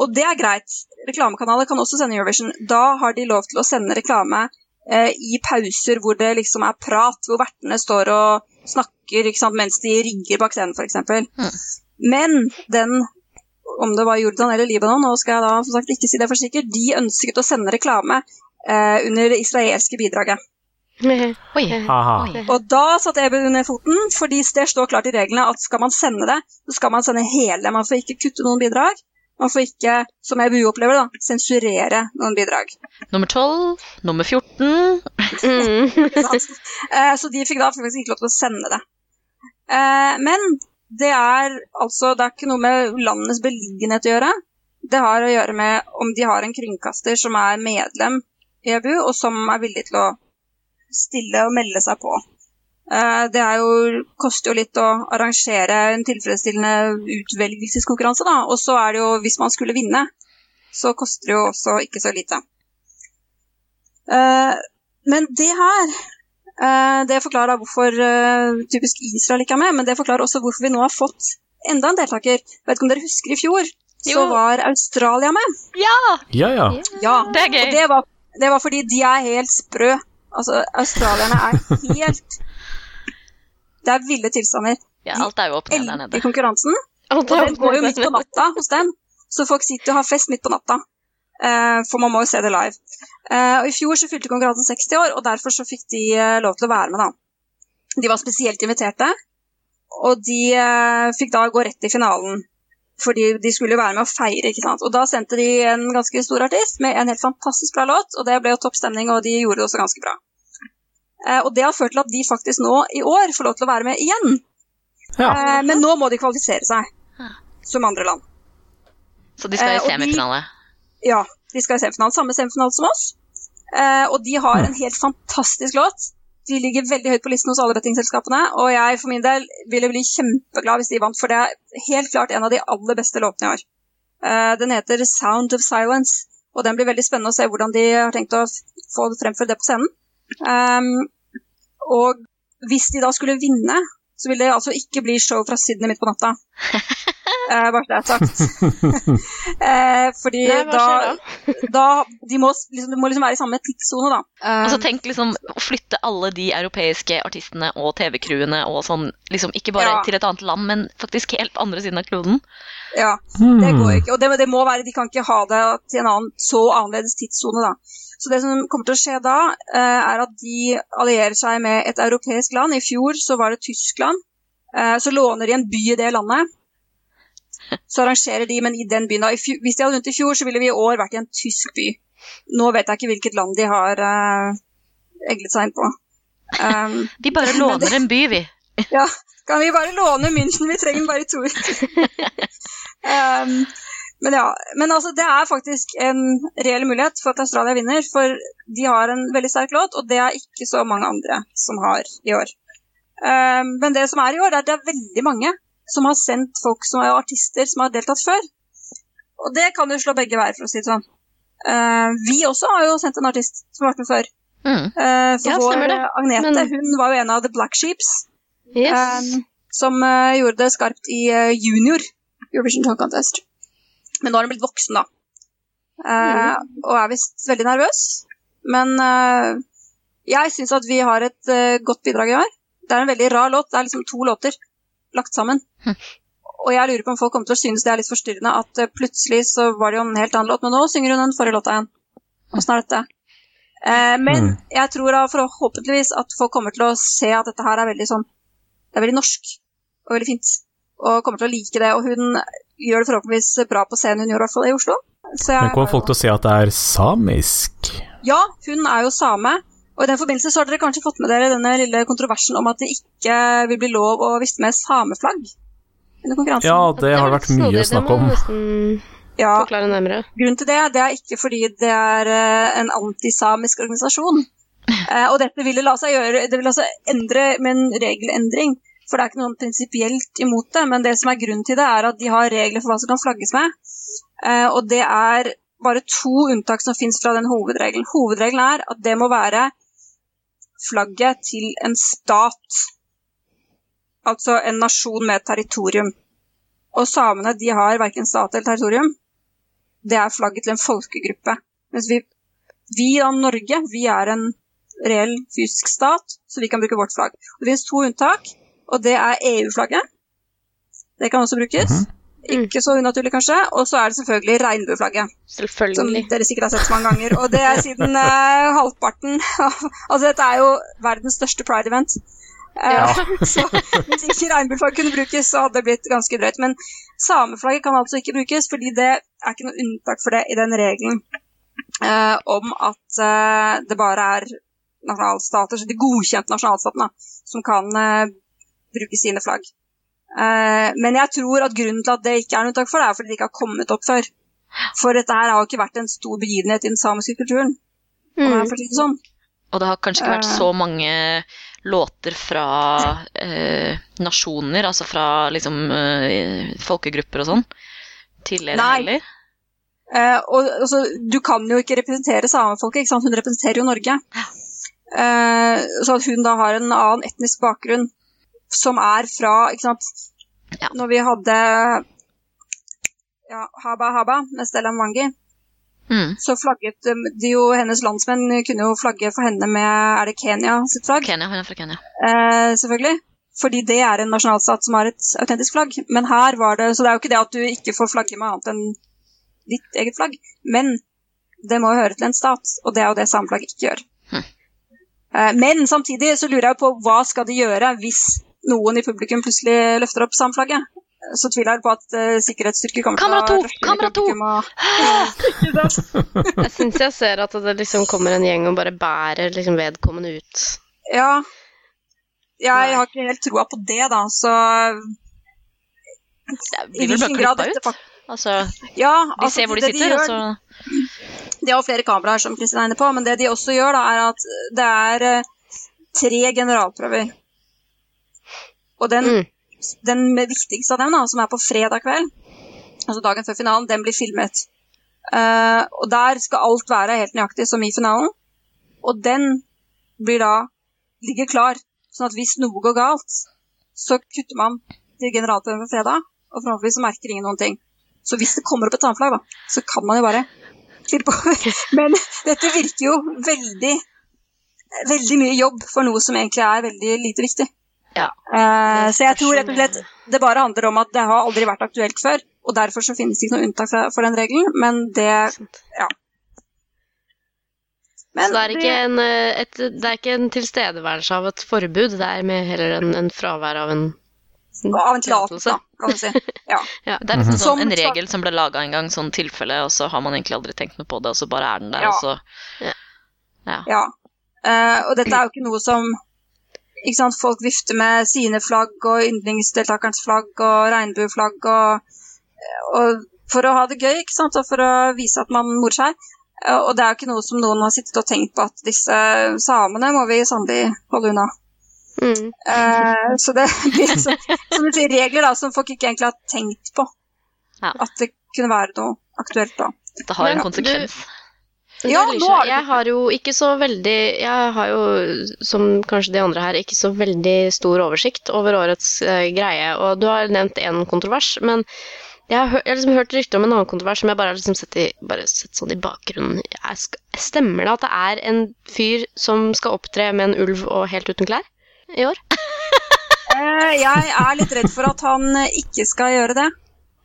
Og det er greit. Reklamekanaler kan også sende Eurovision. Da har de lov til å sende reklame eh, i pauser hvor det liksom er prat, hvor vertene står og snakker sant, mens de rigger bak scenen, f.eks. Mm. Men den, om det var Jordan eller Libanon, nå skal jeg da som sagt ikke si det for sikkert, de ønsket å sende reklame eh, under det israelske bidraget. Oi. Og da satte EBU ned foten, fordi det står klart i reglene at skal man sende det, så skal man sende hele. Man får ikke kutte noen bidrag. Man får ikke, som EBU opplever det, da, sensurere noen bidrag. Nummer 12, nummer 14 Mm. Ikke sant? Eh, så de fikk da faktisk ikke lov til å sende det. Eh, men det er altså Det er ikke noe med landets beliggenhet å gjøre. Det har å gjøre med om de har en kringkaster som er medlem i EBU, og som er villig til å stille og melde seg på. Eh, Det er jo, koster jo litt å arrangere en tilfredsstillende utvelgelseskonkurranse, da. Og så er det jo, hvis man skulle vinne, så koster det jo også ikke så lite. Eh, Men det her eh, det forklarer da hvorfor typisk Israel ikke er med, men det forklarer også hvorfor vi nå har fått enda en deltaker. Vet ikke om dere husker i fjor, så var Australia med. Ja! Ja, ja. Ja, Det er gøy. Og det var, det var fordi de er helt sprø. Altså, australierne er helt Det er ville tilstander. ja! Alt er jo opp ned der nede. Elsker konkurransen. Og den går jo midt på natta hos dem. Så folk sitter og har fest midt på natta. Uh, for man må jo se det live. Uh, og I fjor så fylte konkurransen 60 år, og derfor så fikk de uh, lov til å være med. da. De var spesielt inviterte, og de fikk da gå rett i finalen. Fordi de skulle jo være med og feire. ikke sant? Og Da sendte de en ganske stor artist med en helt fantastisk bra låt, og det ble jo topp stemning, og de gjorde det også ganske bra. Eh, og Det har ført til at de faktisk nå i år får lov til å være med igjen. ja. Eh, men nå må de kvalifisere seg, som andre land. Så de skal Eh, i og de- Ja, de skal i semifinale. Samme semifinale som oss. Eh, og de har en helt fantastisk låt. De ligger veldig høyt på listen hos alle bettingselskapene, og jeg for min del ville bli kjempeglad hvis de vant, for det er helt klart en av de aller beste låtene i år. Eh, den heter 'Sound of Silence', og den blir veldig spennende å se hvordan de har tenkt å få fremført det på scenen. Ehm, og hvis de da skulle vinne, så vil det altså ikke bli show fra Sydney midt på natta. Eh, bare så det er sagt. eh, fordi Nei, da, da de må, liksom, de må liksom være i samme tidssone, da. Eh, tenk liksom å flytte alle de europeiske artistene og TV-crewene og sånn, liksom ikke bare Ja. til et annet land, men faktisk helt på andre siden av kloden. ja, det går Hmm. ikke. Og det, det må være, de kan ikke ha det til en annen, så annerledes tidssone, da. Så det som kommer til å skje da, eh, er at de allierer seg med et europeisk land. I fjor så var det Tyskland. Eh, så låner de en by i det landet. Så arrangerer de, men i den byen da. Hvis de hadde vunnet i fjor, så ville vi i år vært i en tysk by. Nå vet jeg ikke hvilket land de har eh, eglet seg inn på. Um, de bare låner det- en by, vi. ja, kan vi bare låne München? Vi trenger bare to uker. um, men ja, men altså, det er faktisk en reell mulighet for at Australia vinner, for de har en veldig sterk låt, og det er ikke så mange andre som har i år. Um, men det som er i år, er at det er veldig mange som har sendt folk som er artister som har deltatt før. Og det kan jo slå begge veier, for å si det sånn. Uh, vi også har jo sendt en artist som har vært med før. Mm. Uh, for Ja, vår. Agnete, Men- hun var jo en av The Black Sheeps. Yes. Um, som uh, gjorde det skarpt i eh, junior Eurovision Talk Contest. Men nå har hun blitt voksen, da. Eh, Og er visst veldig nervøs. Men uh, jeg syns at vi har et uh, godt bidrag i år. Det er en veldig rar låt. Det er liksom to låter lagt sammen. Hm. Og jeg lurer på om folk kommer til å synes det er litt forstyrrende at plutselig så var det jo en helt annen låt, men nå synger hun den forrige låta igjen. Åssen er dette? Eh, men Mm. jeg tror da forhåpentligvis at folk kommer til å se at dette her er veldig sånn Det er veldig norsk og veldig fint. Og kommer til å like det. Og hun gjør det forhåpentligvis bra på scenen hun gjør, i hvert fall i Oslo. Så jeg Men kommer folk til å se at det er samisk? Ja, hun er jo same. Og i den forbindelse så har dere kanskje fått med dere denne lille kontroversen om at det ikke vil bli lov å vifte med sameflagg under konkurransen. Ja, det har vært mye å snakk om. Ja. Grunnen til det, det er ikke fordi det er eh, en antisamisk organisasjon. Eh, og dette ville la seg gjøre Det vil altså endre med en regelendring. For det er ikke noe prinsipielt imot det, men det som er grunnen til det, er at de har regler for hva som kan flagges med. Eh, og det er bare to unntak som finnes fra den hovedregelen. Hovedregelen er at det må være flagget til en stat. Altså en nasjon med territorium. Og samene de har verken stat eller territorium det er flagget til en folkegruppe. Mens vi, vi da, Norge, vi er en reell fysisk stat, så vi kan bruke vårt flagg. Det finnes to unntak, og det er EU-flagget. Det kan også brukes. Mhm. Ikke så unaturlig, kanskje. Og så er det selvfølgelig regnbueflagget, som dere sikkert har sett så mange ganger. Og det er siden uh, halvparten av Altså, dette er jo verdens største pride-event. Ja. så hvis ikke regnbueflagg kunne brukes, så hadde det blitt ganske drøyt. Men sameflagget kan altså ikke brukes, fordi det er ikke noe unntak for det i den regelen eh, om at eh, det bare er nasjonalstater, så de godkjente nasjonalstatene, som kan eh, bruke sine flagg. Eh, men jeg tror at grunnen til at det ikke er noe unntak for det, er fordi det ikke har kommet opp før. For dette her har jo ikke vært en stor begivenhet i den samiske kulturen. Mm. det sånn. Og det har kanskje ikke vært Eh. så mange låter fra eh, nasjoner, altså fra liksom eh, folkegrupper og sånn, tidligere Nei. heller. Eh, og altså, du kan jo ikke representere samefolket, ikke sant? hun representerer jo Norge. Eh, så at hun da har en annen etnisk bakgrunn som er fra ikke sant? Ja. Når vi hadde ja, Haba Haba med Stella Mwangi, Mm. så flagget um, de jo hennes landsmenn kunne jo flagge for henne med Er det Kenya sitt flagg? Kenya, hun er fra Kenya. Eh, selvfølgelig. Fordi det er en nasjonalstat som har et autentisk flagg. Men her var det Så det er jo ikke det at du ikke får flagge med annet enn ditt eget flagg. Men det må jo høre til en stat, og det er jo det sameflagget ikke gjør. Hm. Eh, men samtidig så lurer jeg på hva skal de gjøre hvis noen i publikum plutselig løfter opp samflagget, Så tviler jeg på at uh, sikkerhetsstyrker kommer Kamera til å to! rushe inn Kamera to! og Jeg syns jeg ser at det liksom kommer en gjeng og bare bærer liksom vedkommende ut. Ja. Jeg har ikke helt troa på det, da, så i hvilken grad dette ut. fak- Altså, Ja, de altså, ser hvor de sitter, sitter, gjør, altså. så De har flere kameraer, som Kristin er inne på, men det de også gjør, da, er at det er eh, tre generalprøver. Og den, Mm. den viktigste av dem, da, som er på fredag kveld, altså dagen før finalen, den blir filmet. Uh, og der skal alt være helt nøyaktig som i finalen. Og den blir da ligger klar, sånn at hvis noe går galt, så kutter man til generalprøven på fredag, og forhåpentligvis så merker ingen noen ting. Så hvis det kommer opp et samflag, da, så kan man jo bare klippe på. Men dette virker jo veldig veldig mye jobb for noe som egentlig er veldig lite viktig. Ja. Uh, så jeg tror rett og slett det bare handler om at det har aldri vært aktuelt før, og derfor så finnes det ikke noe unntak fra, for den regelen, men det Ja. Men Så det er, ikke en, eh, et, det er ikke en tilstedeværelse av et forbud, det er mer heller en, en fravær av en av en tillatelse, kan du si. Ja. Ja. Det er liksom sånn en regel som ble laga en gang, sånn tilfelle, og så har man egentlig aldri tenkt noe på det, og så bare er den der, Ja. og så ja. Eh, og dette er jo ikke noe som sant, Folk vifter med sine flagg og yndlingsdeltakerens flagg og regnbueflagg og, og for å ha det gøy, ikke sant, og for å vise at man morer seg. Og det er jo ikke noe som noen har sittet og tenkt på at disse samene må vi sannelig holde unna. Mm. Uh, så det blir så, som du sier, regler da, som folk ikke egentlig har tenkt på. Ja. At det kunne være noe aktuelt da. det har en konsekvens. Men Ja, er jeg har jo ikke så veldig Jeg har jo, som kanskje de andre her, ikke så veldig stor oversikt over årets uh, greie. Og du har nevnt én kontrovers, men jeg har, jeg har liksom hørt rykter om en annen kontrovers som jeg bare har liksom sett, i, bare sett sånn i bakgrunnen. Jeg sk stemmer det at det er en fyr som skal opptre med en ulv og helt uten klær i år? Eh, jeg er litt redd for at han eh, ikke skal gjøre det.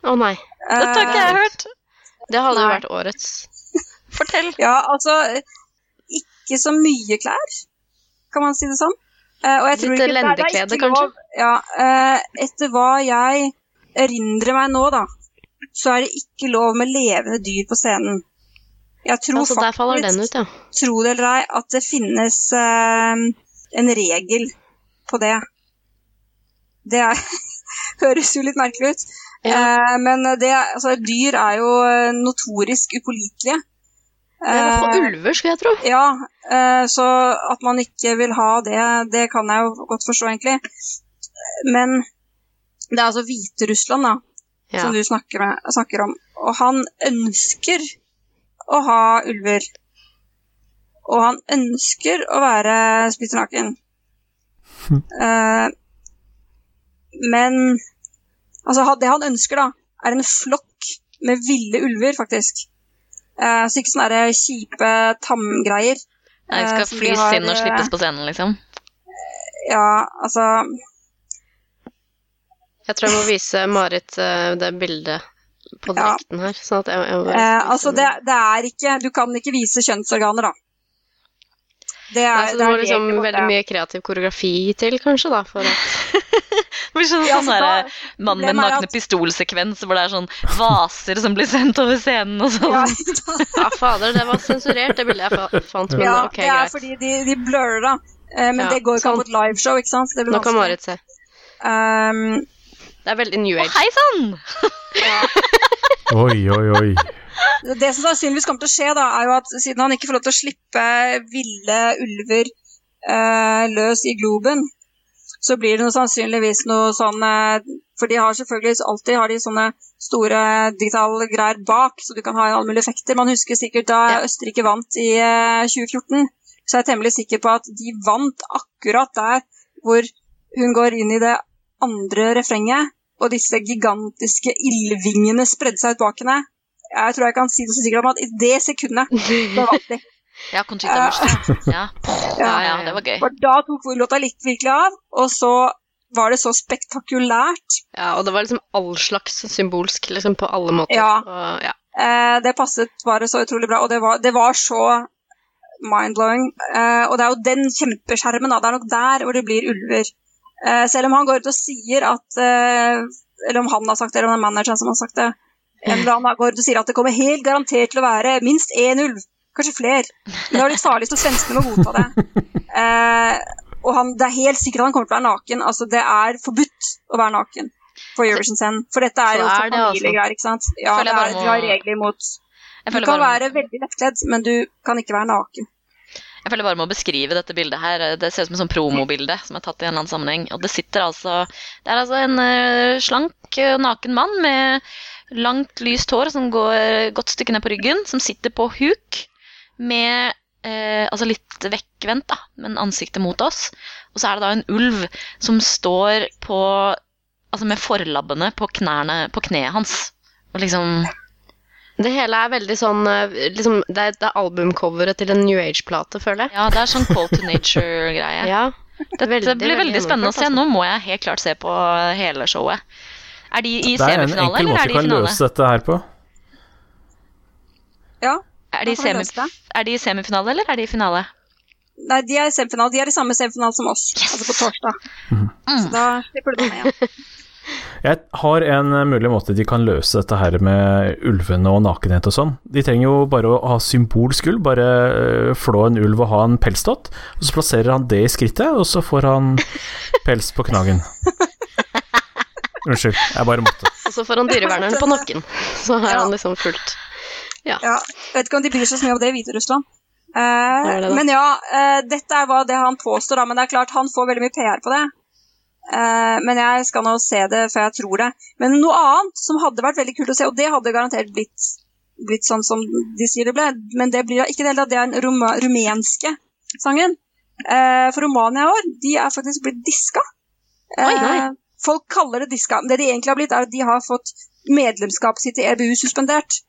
Å nei. Dette har ikke jeg hørt! Det hadde jo vært årets. Fortell! Ja, altså Ikke så mye klær, kan man si det sånn. Uh, Litt ikke, lendeklede, kanskje? Ja, Uh, etter hva jeg erindrer meg nå, da, så er det ikke lov med levende dyr på scenen. Jeg tror Altså, der faller den faktisk, ut, ja. tro det eller ei, at det finnes uh, en regel på det. Det er, høres jo litt merkelig ut. Eh, men det, altså, dyr er jo notorisk upålitelige. Er fall Eh, ulver, skulle jeg tro. ja, eh, så at man ikke vil ha det, det kan jeg jo godt forstå, egentlig. Men det er altså Hviterussland da, Ja. som du snakker, med, snakker om. Og han ønsker å ha ulver. Og han ønsker å være splitter naken. Eh, men altså, det han ønsker, da, er en flokk med ville ulver, faktisk. Eh, så ikke sånne kjipe tamgreier. Nei, eh, skal som flys har, inn og eh, slippes på scenen, liksom. Ja, altså Jeg tror jeg må vise Marit eh, det bildet på Ja. direkten her. Sånn at jeg, jeg må bare eh, Altså, det, det er ikke Du kan ikke vise kjønnsorganer, da. Det er, Nei, så det det må er liksom veldig mye kreativ koreografi til, kanskje, da, for at Det blir sånn, Ja, sånn derre mann med nakne at- pistolsekvens hvor det er sånn vaser som blir sendt over scenen og sånn. Ja, Ja, fader, det var sensurert, det bildet jeg fant, men ja, ok, greit. er fordi de, de blurrer, da. Eh, men Ja, det går ikke an på et liveshow, ikke sant? Det blir Nå kan. Marit se. Um, Det er veldig new Å, age. hei sann! Oi, oi, oi. det som sannsynligvis kommer til å skje, da, er jo at siden han ikke får lov til å slippe ville ulver eh, løs i globen, så blir det noe sannsynligvis noe sånn eh, For de har selvfølgelig alltid har de sånne store digitale greier bak, så du kan ha alle mulige effekter. Man husker sikkert da Ja. Østerrike vant i eh, 2014, så er jeg temmelig sikker på at de vant akkurat der hvor hun går inn i det andre refrenget, og disse gigantiske ildvingene spredde seg ut bak henne. Jeg tror jeg kan si det så sikkert om at i det sekundet så vant de. Ja, Conchita Wurst. Ja. ja, ja, det var gøy. For da tok låta litt virkelig av, og så var det så spektakulært. Ja, og det var liksom all slags symbolsk, liksom, på alle måter. Ja. Og, ja. Eh, det passet bare så utrolig bra, og det var, det var så mind-blowing. Eh, og det er jo den kjempeskjermen, da. Det er nok der hvor det blir ulver. Eh, selv om han går ut og sier at eh, Eller om han har sagt det, eller om det er manageren som har sagt det. En eller annen går ut og sier at det kommer helt garantert til å være minst én ulv. Kanskje flere. Men det var litt farlig, så svenskene må godta det. Eh, og han, det er helt sikkert han kommer til å være naken. Altså, det er forbudt å være naken for Eurovision Send. For dette er jo for altså. familiegreier, ikke sant. Ja, det er, de har regler mot Du kan være veldig lettkledd, men du kan ikke være naken. jeg føler bare med å beskrive dette bildet her. Det ser ut som et sånn promobilde som er tatt i en eller annen sammenheng. Og det sitter altså Det er altså en uh, slank, uh, naken mann med langt, lyst hår som går godt stykke ned på ryggen, som sitter på huk med eh, Altså litt vekkvendt, da, men ansiktet mot oss. Og så er det da en ulv som står på Altså med forlabbene på knærne på kneet hans. Og liksom Det hele er veldig sånn eh, liksom, det, er, det er albumcoveret til en New Age-plate, føler jeg. Ja, det er sånn Call to Nature-greie. Ja. Dette Veldig, blir veldig veldig spennende å se. Nå må jeg helt klart se på hele showet. Er de i Det er en semifinale, enkel eller måte er du de i kan løse dette her på. Ja. Er de, er de i semifinale, eller er de i finale? Nei, de er i semifinale. De er i samme semifinale som oss, altså på torsdag. Så da slipper du med, igjen. Jeg har en eh, mulig måte de kan løse dette her med ulvene og nakenhet og sånn. De trenger jo bare å ha symbolsk ulv, bare øh, flå en ulv og ha en pelsdott, og så plasserer han det i skrittet, og så får han pels på knaggen. Unnskyld, jeg bare måtte. Og så får han dyreverneren på nakken. Så har han liksom fulgt Ja, jeg vet ikke om de bryr seg så mye om det i Hviterussland. Eh, det men ja, eh, dette er hva det han påstår, da. Men det er klart, han får veldig mye PR på det. Eh, men jeg skal nå se det før jeg tror det. Men noe annet som hadde vært veldig kult å se, og det hadde garantert blitt, blitt sånn som de sier det ble, men det blir ikke det hele tatt, det er den rum rumenske sangen. Eh, for Romania i år, de er faktisk blitt diska. Oi, oi. Eh, folk kaller det diska, men det de egentlig har blitt, er at de har fått medlemskapet sitt i EBU suspendert.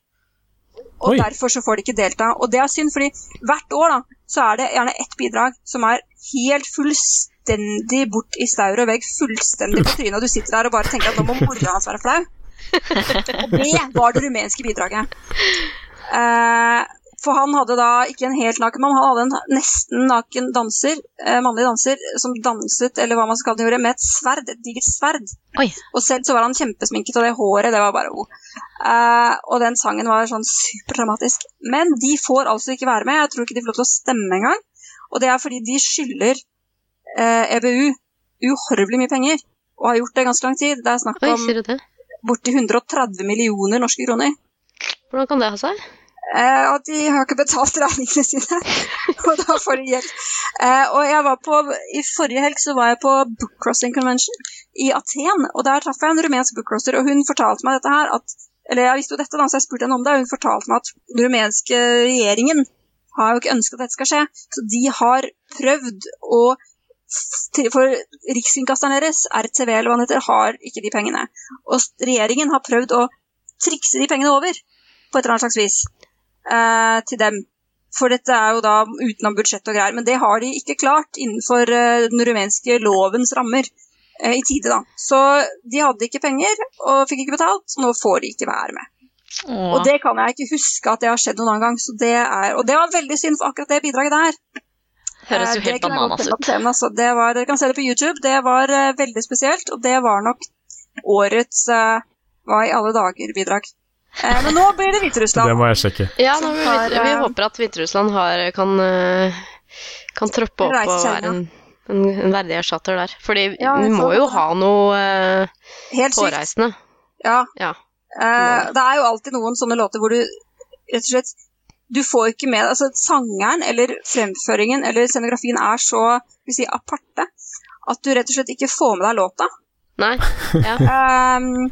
Og Oi. derfor så får de ikke delta. Og det er synd, fordi hvert år da, så er det gjerne ett bidrag som er helt fullstendig bort i staur og vegg, fullstendig på trynet, og du sitter der og bare tenker at nå må mora hans være flau. Og det var det rumenske bidraget. Eh, for han hadde da ikke en helt naken mann, han hadde en nesten naken danser, eh, mannlig danser, som danset, eller hva man skal gjøre, med et sverd, et digert sverd. Oi. Og selv så var han kjempesminket, og det håret, det var bare oh. Eh, og den sangen var sånn superdramatisk. Men de får altså ikke være med, jeg tror ikke de får lov til å stemme engang. Og det er fordi de skylder eh, EBU uhorvelig mye penger, og har gjort det ganske lang tid. Det er snakk om borti 130 millioner norske kroner. Hvordan kan det ha seg? Eh, at de har ikke betalt regningene sine, og da får de hjelp. Eh, og jeg var på, I forrige helg så var jeg på Bookcrossing Convention i Aten, og der traff jeg en rumensk bookcrosser, og hun fortalte meg dette her, at, eller jeg visste jo dette da, så jeg spurte henne om det, og hun fortalte meg at den rumenske regjeringen har jo ikke ønsket at dette skal skje, så de har prøvd å for riksinnkasteren deres, RTV eller hva den heter, har ikke de pengene. Og regjeringen har prøvd å trikse de pengene over på et eller annet slags vis eh, til dem. For dette er jo da utenom budsjett og greier, men det har de ikke klart innenfor eh, den rumenske lovens rammer eh, i tide, da. Så de hadde ikke penger og fikk ikke betalt, så nå får de ikke være med. Åh. Og det kan jeg ikke huske at det har skjedd noen annen gang, så det er, og det var veldig synd for akkurat det bidraget der. Høres Eh, jo helt kunne bananas ut. å Altså, det var, dere kan se det på YouTube. Det var uh, veldig spesielt, og det var nok årets uh, Hva i alle dager-bidrag. Eh, men nå blir det Det må jeg sjekke. Ja, nå, vi, har, vi eh, håper at Hviterussland har, kan, eh, kan troppe opp og være en, en, en verdig erstatter der. Fordi Ja, vi må jo ha noe eh, Helt sykt. hårreisende. Ja. Ja. Eh, det er jo alltid noen sånne låter hvor du rett og slett Du får ikke med altså Sangeren eller fremføringen eller scenografien er så vi si, aparte at du rett og slett ikke får med deg låta. Nei? Ja. Ehm,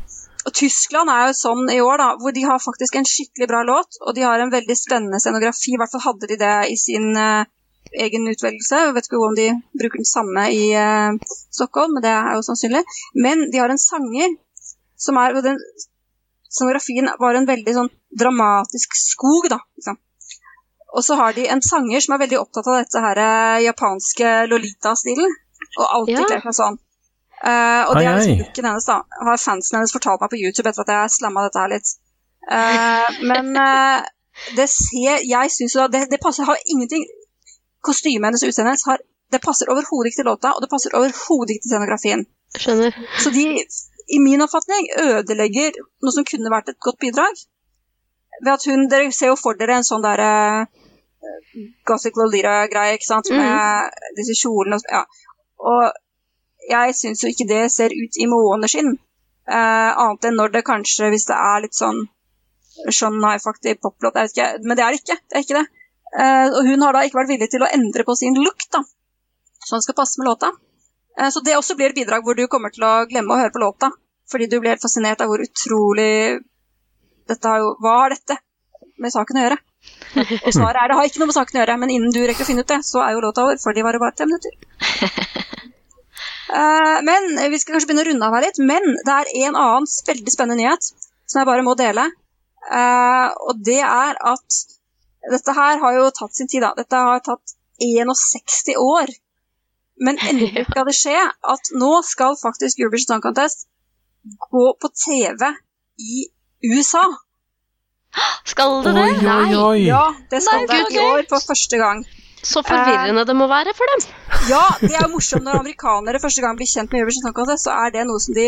og Tyskland er jo sånn i år, da, hvor de har faktisk en skikkelig bra låt, og de har en veldig spennende scenografi. I hvert fall hadde de det i sin uh, egen utvelgelse. Jeg vet ikke om de bruker den samme i uh, Stockholm, men det er jo sannsynlig. Men de har en sanger som er og den Scenografien var en veldig sånn dramatisk skog, da. Liksom. Og så har de en sanger som er veldig opptatt av dette her eh, japanske Lolita-stilen, og alltid Ja. kler seg sånn. Eh, og det er liksom booken hennes, da. Har fansen hennes fortalt meg på YouTube etter at jeg slamma dette her litt. Uh, men uh, det ser Jeg syns jo da det, det passer Har ingenting Kostymet hennes og utseendet hennes har Det passer overhodet ikke til låta, og det passer overhodet ikke til scenografien. Skjønner. Så de, i min oppfatning, ødelegger noe som kunne vært et godt bidrag. Ved at hun Dere ser jo for dere en sånn derre uh, Gothic Lolita-greie, ikke sant, med disse kjolene og Ja. Og jeg syns jo ikke det ser ut i måneskinn. Eh, annet enn når det kanskje, hvis det er litt sånn Sean Knife-aktig poplåt, jeg vet ikke. Men det er det ikke. Det er ikke det. Eh, og hun har da ikke vært villig til å endre på sin look, da. Så den skal passe med låta. Eh, Så det også blir et bidrag hvor du kommer til å glemme å høre på låta. Fordi du blir helt fascinert av hvor utrolig dette har jo, Hva har dette med saken å gjøre? Og svaret er det har ikke noe med saken å gjøre, men innen du rekker å finne ut det, så er jo låta over, for de varer bare tre minutter. Eh, men vi skal kanskje begynne å runde av her litt. Men det er en annen veldig spennende nyhet som jeg bare må dele. Eh, og det er at dette her har jo tatt sin tid, da. Dette har tatt 61 år. Men endelig skal det skje at nå skal faktisk Eurovision Song Contest gå på TV i USA. Skal det det? Oi, oi, oi. Ja, det skal Nei, det i år for første gang. Så forvirrende det må være for dem. Ja, det er jo morsomt når amerikanere første gang blir kjent med Eurovision Song Contest, så er det noe som de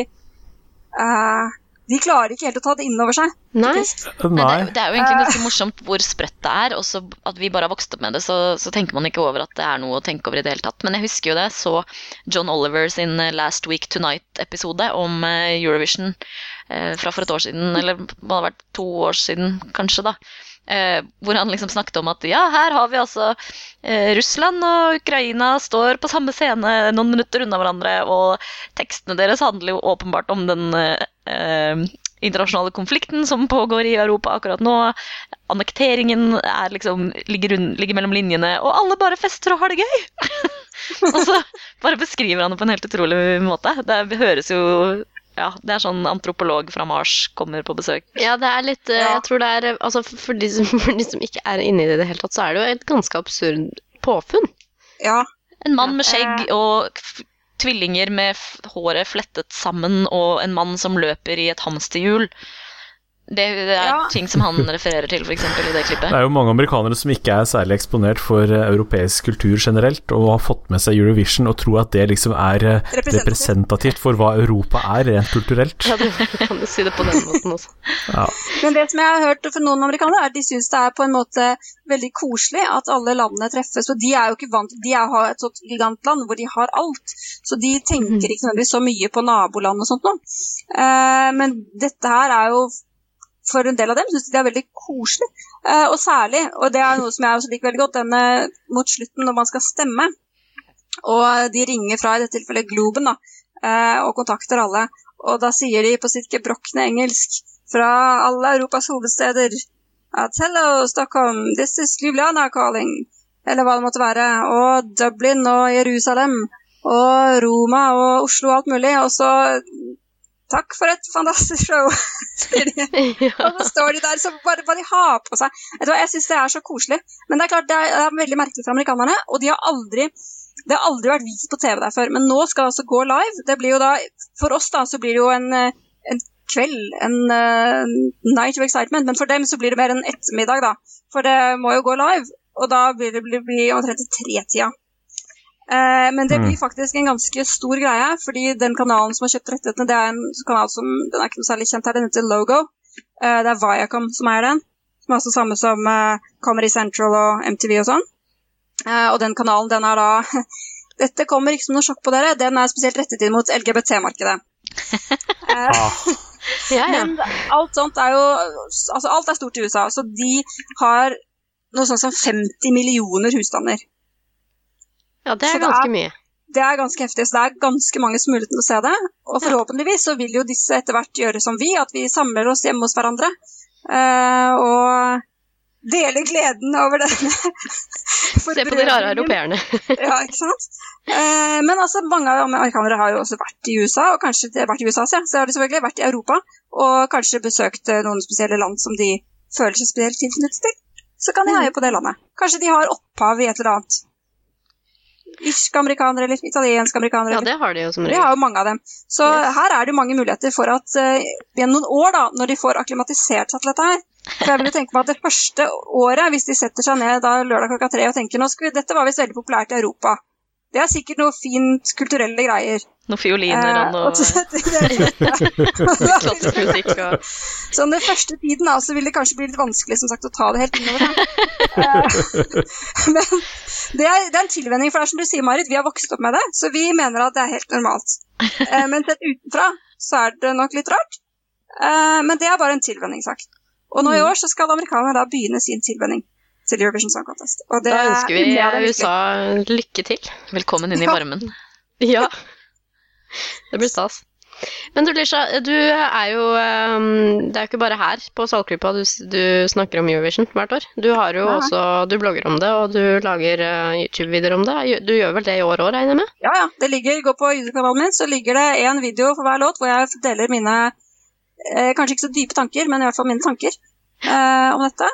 uh, De klarer ikke helt å ta det inn over seg. Nei. Nei, Nei. det, det er jo egentlig ganske morsomt hvor sprøtt det er. Og så at vi bare har vokst opp med det, så, så tenker man ikke over at det er noe å tenke over i det hele tatt. Men jeg husker jo det. Så John Oliver sin eh, Last Week Tonight-episode om eh, Eurovision eh, fra for et år siden, eller det må ha vært to år siden kanskje, da. Eh, hvor han liksom snakket om at ja, her har vi altså eh, Russland og Ukraina står på samme scene noen minutter unna hverandre, og tekstene deres handler jo åpenbart om den eh, eh, internasjonale konflikten som pågår i Europa akkurat nå. Annekteringen er liksom, ligger, rund, ligger mellom linjene, og alle bare fester og har det gøy! og så bare beskriver han det på en helt utrolig måte. Det høres jo ja, det er sånn antropolog fra Mars kommer på besøk. Ja, det er litt eh, Ja. Jeg tror det er eh, Altså, for de, som, for de som ikke er inne i det i det hele tatt, så er det jo et ganske absurd påfunn. Ja. En mann med skjegg og tvillinger med f håret flettet sammen, og en mann som løper i et hamsterhjul. Det, det er Ja. ting som han refererer til, f.eks. i det klippet. Det er jo mange amerikanere som ikke er særlig eksponert for eh, europeisk kultur generelt, og har fått med seg Eurovision og tror at det liksom er eh, Representativt. representativt for hva Europa er, rent kulturelt. Ja, du kan jo si det på den måten også. Ja. Men det som jeg har hørt fra noen amerikanere, er at de syns det er på en måte veldig koselig at alle landene treffes. For de er jo ikke vant til De er, har et sånt gigantland hvor de har alt. Så de tenker ikke nødvendigvis så mye på naboland og sånt noe. Eh, men dette her er jo for en del av dem syns de er veldig koselig. Eh, og særlig, og det er noe som jeg også liker veldig godt, denne mot slutten når man skal stemme. Og de ringer fra i dette tilfellet Globen da, eh, og kontakter alle. Og da sier de på sitt gebrokne engelsk fra alle Europas hovedsteder at Hello, Stockholm, this is Ljubljana calling. Eller hva det måtte være. Og Dublin og Jerusalem. Og Roma og Oslo og alt mulig. Og så Takk for et fantastisk show, sier de. Ja. Og så står de der, så bare hva de har på seg. Vet du hva, Jeg syns det er så koselig. Men det er klart, det er, det er veldig merkelig for amerikanerne, og de har aldri det har aldri vært vist på TV der før, men nå skal det altså gå live. Det blir jo da, For oss da, så blir det jo en, en kveld, en uh, night of excitement, men for dem så blir det mer en ettermiddag, da. For det må jo gå live, og da blir det blir, blir omtrent i tretida. Eh, men det blir faktisk en ganske stor greie, fordi den kanalen som har kjøpt rettighetene, det er en kanal som den er ikke noe særlig kjent her, den heter Logo. Eh, det er Viacom som eier den, som er altså samme som eh, Comedy Central og MTV og sånn. Eh, og den kanalen, den er da Dette kommer ikke som noe sjokk på dere, den er spesielt rettet inn mot LGBT-markedet. Eh, Ah, Ja, ja. men alt sånt er jo Altså, alt er stort i USA, så de har noe sånt som 50 millioner husstander. Ja, det er det ganske er- mye. Det er ganske heftig, så det er ganske mange som har mulighet til å se det. Og forhåpentligvis så vil jo disse etter hvert gjøre som vi, at vi samler oss hjemme hos hverandre. Uh, og deler gleden over denne Se på de rare europeerne. Ja, ikke sant? Eh, men altså, mange av amerikanere har jo også vært i USA, og kanskje de har vært i USA, så, har de selvfølgelig vært i Europa, og kanskje besøkt eh, noen spesielle land som de føler seg spesielt tilknyttet til. Så kan de heie på det landet. Kanskje de har opphav i et eller annet. Irske amerikanere eller italienske amerikanere. Ja, det har de jo som vi De har jo mange av dem. Så Yes. her er det jo mange muligheter for at uh, gjennom noen år, da, når de får akklimatisert seg til dette her For jeg vil jo tenke meg at det første året, hvis de setter seg ned da lørdag klokka tre og tenker nå skal vi, dette var visst veldig populært i Europa. Det er sikkert noe fint kulturelle greier. Noen fioliner Eh, og noe Klassisk og Så den første tiden da, så vil det kanskje bli litt vanskelig som sagt, å ta det helt innover seg. Eh, Men det er, det er en tilvenning, for det er som du sier, Marit, vi har vokst opp med det, så vi mener at det er helt normalt. Eh, Men sett utenfra så er det nok litt rart. Eh, Men det er bare en tilvenningssak. Og nå i år så skal amerikanerne da begynne sin tilvenning til Eurovision Song Contest. Og det Da ønsker vi. USA lykke til. Velkommen inn i varmen. Ja. Det blir stas. Men du, Lisha, du er jo ehm, Det er jo ikke bare her på Saltklypa du, du snakker om Eurovision hvert år. Du har jo Nei. også Du blogger om det, og du lager eh, YouTube-videoer om det. Du gjør vel det i år òg, regner jeg med? Ja, ja. Det ligger, Gå på YouTube-kanalen min, så ligger det én video for hver låt hvor jeg deler mine eh, kanskje ikke så dype tanker, men i hvert fall mine tanker eh, om dette.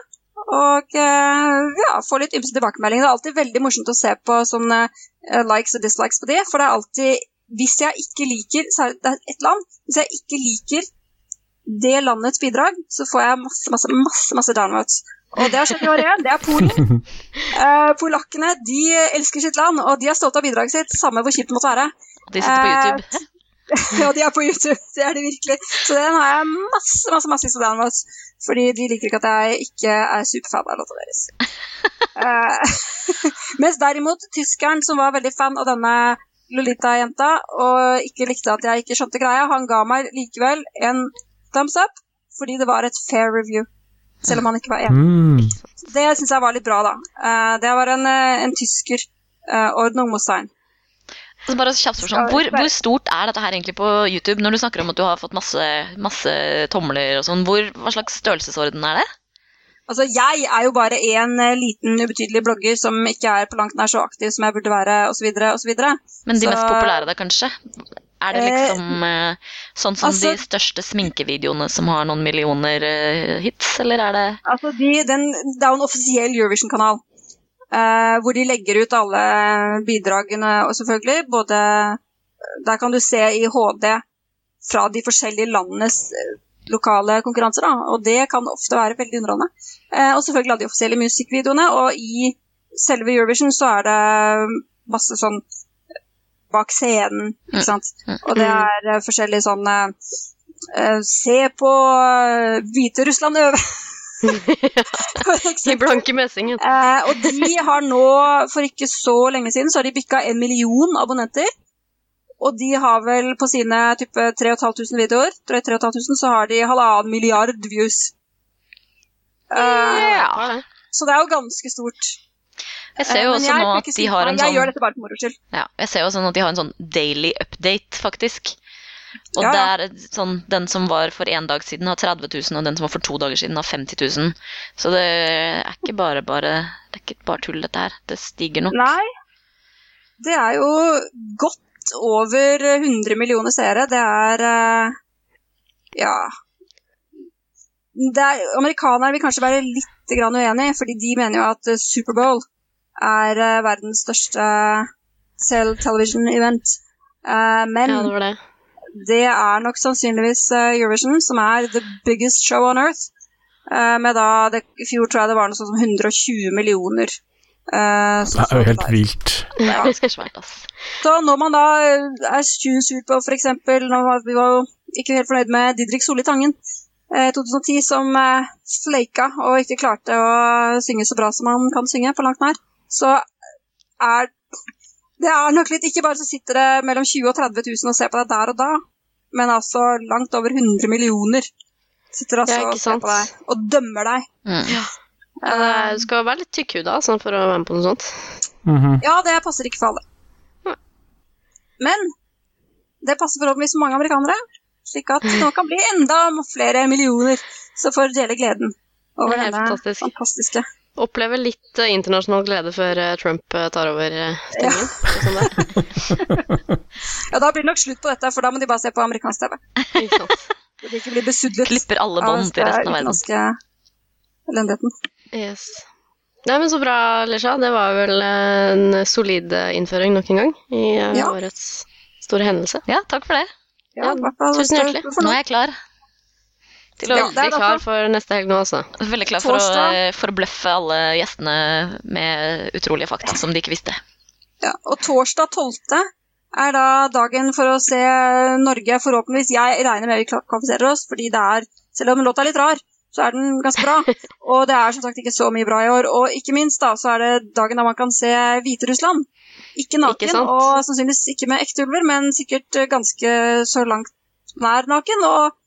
Og eh, ja, få litt ymse tilbakemeldinger. Det er alltid veldig morsomt å se på sånne eh, likes og dislikes på de, for det er alltid Hvis jeg ikke liker så er det et land, hvis jeg ikke liker det landets bidrag, så får jeg masse, masse, masse, masse downvotes. Og det har skjedd i år igjen. Det er Polen. Uh, polakkene de elsker sitt land, og de er stolte av bidraget sitt, samme hvor kjipt det måtte være. De sitter på YouTube. YouTube. Ja, de er på YouTube. Det er de virkelig. Så den har jeg masse masse, masse på downvotes. Fordi de liker ikke at jeg ikke er superfan av låta deres. uh, mens derimot tyskeren, som var veldig fan av denne Lolita-jenta, og ikke likte at jeg ikke skjønte greia, han ga meg likevel en thumbs up fordi det var et fair review. Selv om han ikke var enig. Mm. Det syns jeg var litt bra, da. Uh, det var en, eh, en tysker, uh, Ordnung Nungmostein. Så bare kjapt spørsmål. Hvor, hvor stort er dette her egentlig på YouTube? Når du snakker om at du har fått masse, masse tomler og sånn, hva slags størrelsesorden er det? Altså, jeg er jo bare en eh, liten, ubetydelig blogger som ikke er på langt nær så aktiv som jeg burde være, osv., osv. Men de Så- mest populære da, kanskje? Er det Eh, liksom eh, sånn som altså- de største sminkevideoene som har noen millioner eh, hits, eller er det Altså, de, den, det er jo en offisiell Eurovision-kanal. Eh, hvor de legger ut alle bidragene, selvfølgelig både Der kan du se i HD fra de forskjellige landenes eh, lokale konkurranser, da, og det kan ofte være veldig underholdende. Eh, og selvfølgelig alle de offisielle musikkvideoene, og i selve Eurovision så er det masse sånn bak scenen, ikke sant. Og det er eh, forskjellige sånn eh, eh, Se på Hviterussland øve! I blanke messingen. Eh, og de har nå, for ikke så lenge siden, så har de bikka en million abonnenter. Og de har vel på sine type 3500 videoer, drøyt 3500, så har de halvannen milliard views. Eh, Ja. Så det er jo ganske stort. Jeg ser jo Eh, også nå at de har en sånn Jeg gjør dette bare for moro skyld. ja, Jeg ser jo sånn at de har en sånn daily update, faktisk. Og Ja, det er sånn, den som var for én dag siden, har 30 000, og den som var for to dager siden, har 50 000. Så det er ikke bare bare Det er ikke bare tull, dette her. Det stiger nok. Nei, det er jo godt over 100 millioner seere. Det er eh, Ja. Det er, amerikanere vil kanskje være litt grann uenig, fordi de mener jo at eh, Superbowl er eh, verdens største cell television event. Eh, men Ja, det var det. Det er nok sannsynligvis eh, Eurovision som er the biggest show on earth. Eh, med da, det, I fjor tror jeg det var noe sånt som 120 millioner. Uh, som Det er jo helt der. vilt. Ja. Det skal svært, ass. Så når man da eh, er sur på f.eks. Vi var jo ikke helt fornøyd med Didrik Solli Tangen i 2010, som eh, sleika og ikke klarte å synge så bra som han kan synge, på langt nær, så er det er nok litt Ikke bare så sitter det mellom 20 og 30 000 og ser på deg der og da, men altså langt over 100 millioner sitter altså og ser på deg og dømmer deg. Mm. Ja, du skal være litt tykkhuda sånn, for å være med på noe sånt. Mhm. Ja, det passer ikke for alle. Men det passer forhåpentligvis mange amerikanere, slik at nå kan bli enda flere millioner som får dele gleden over Det er denne fantastisk. fantastiske Oppleve litt eh, internasjonal glede før eh, Trump eh, tar over uh, stillingen. Sånn. Ja, da blir det nok slutt på dette, for da må de bare se på amerikansk TV. Ikke sant? Så de ikke blir besudlet Klipper alle bånd til resten av verden. elendigheten. Yes. Nei, men Så bra, Lesha. Det var vel en solid innføring nok en gang i Ja. årets store hendelse. Ja, takk for det. Ja, ja, tusen hjertelig. Nå er jeg klar. Til å Ja, er klar for neste helg nå, altså. Veldig klar for Torsdag. å forbløffe alle gjestene med utrolige fakta som de ikke visste. Ja, og torsdag 12. er da dagen for å se Norge. Forhåpentligvis. Jeg regner med vi kvalifiserer oss, fordi det er Selv om låta er litt rar, så er den ganske bra. Og det er som sagt ikke så mye bra i år. Og ikke minst da, så er det dagen da man kan se Hviterussland. Ikke naken, Ikke og sannsynligvis ikke med ekte ulver, men sikkert eh, ganske så langt nær naken. Og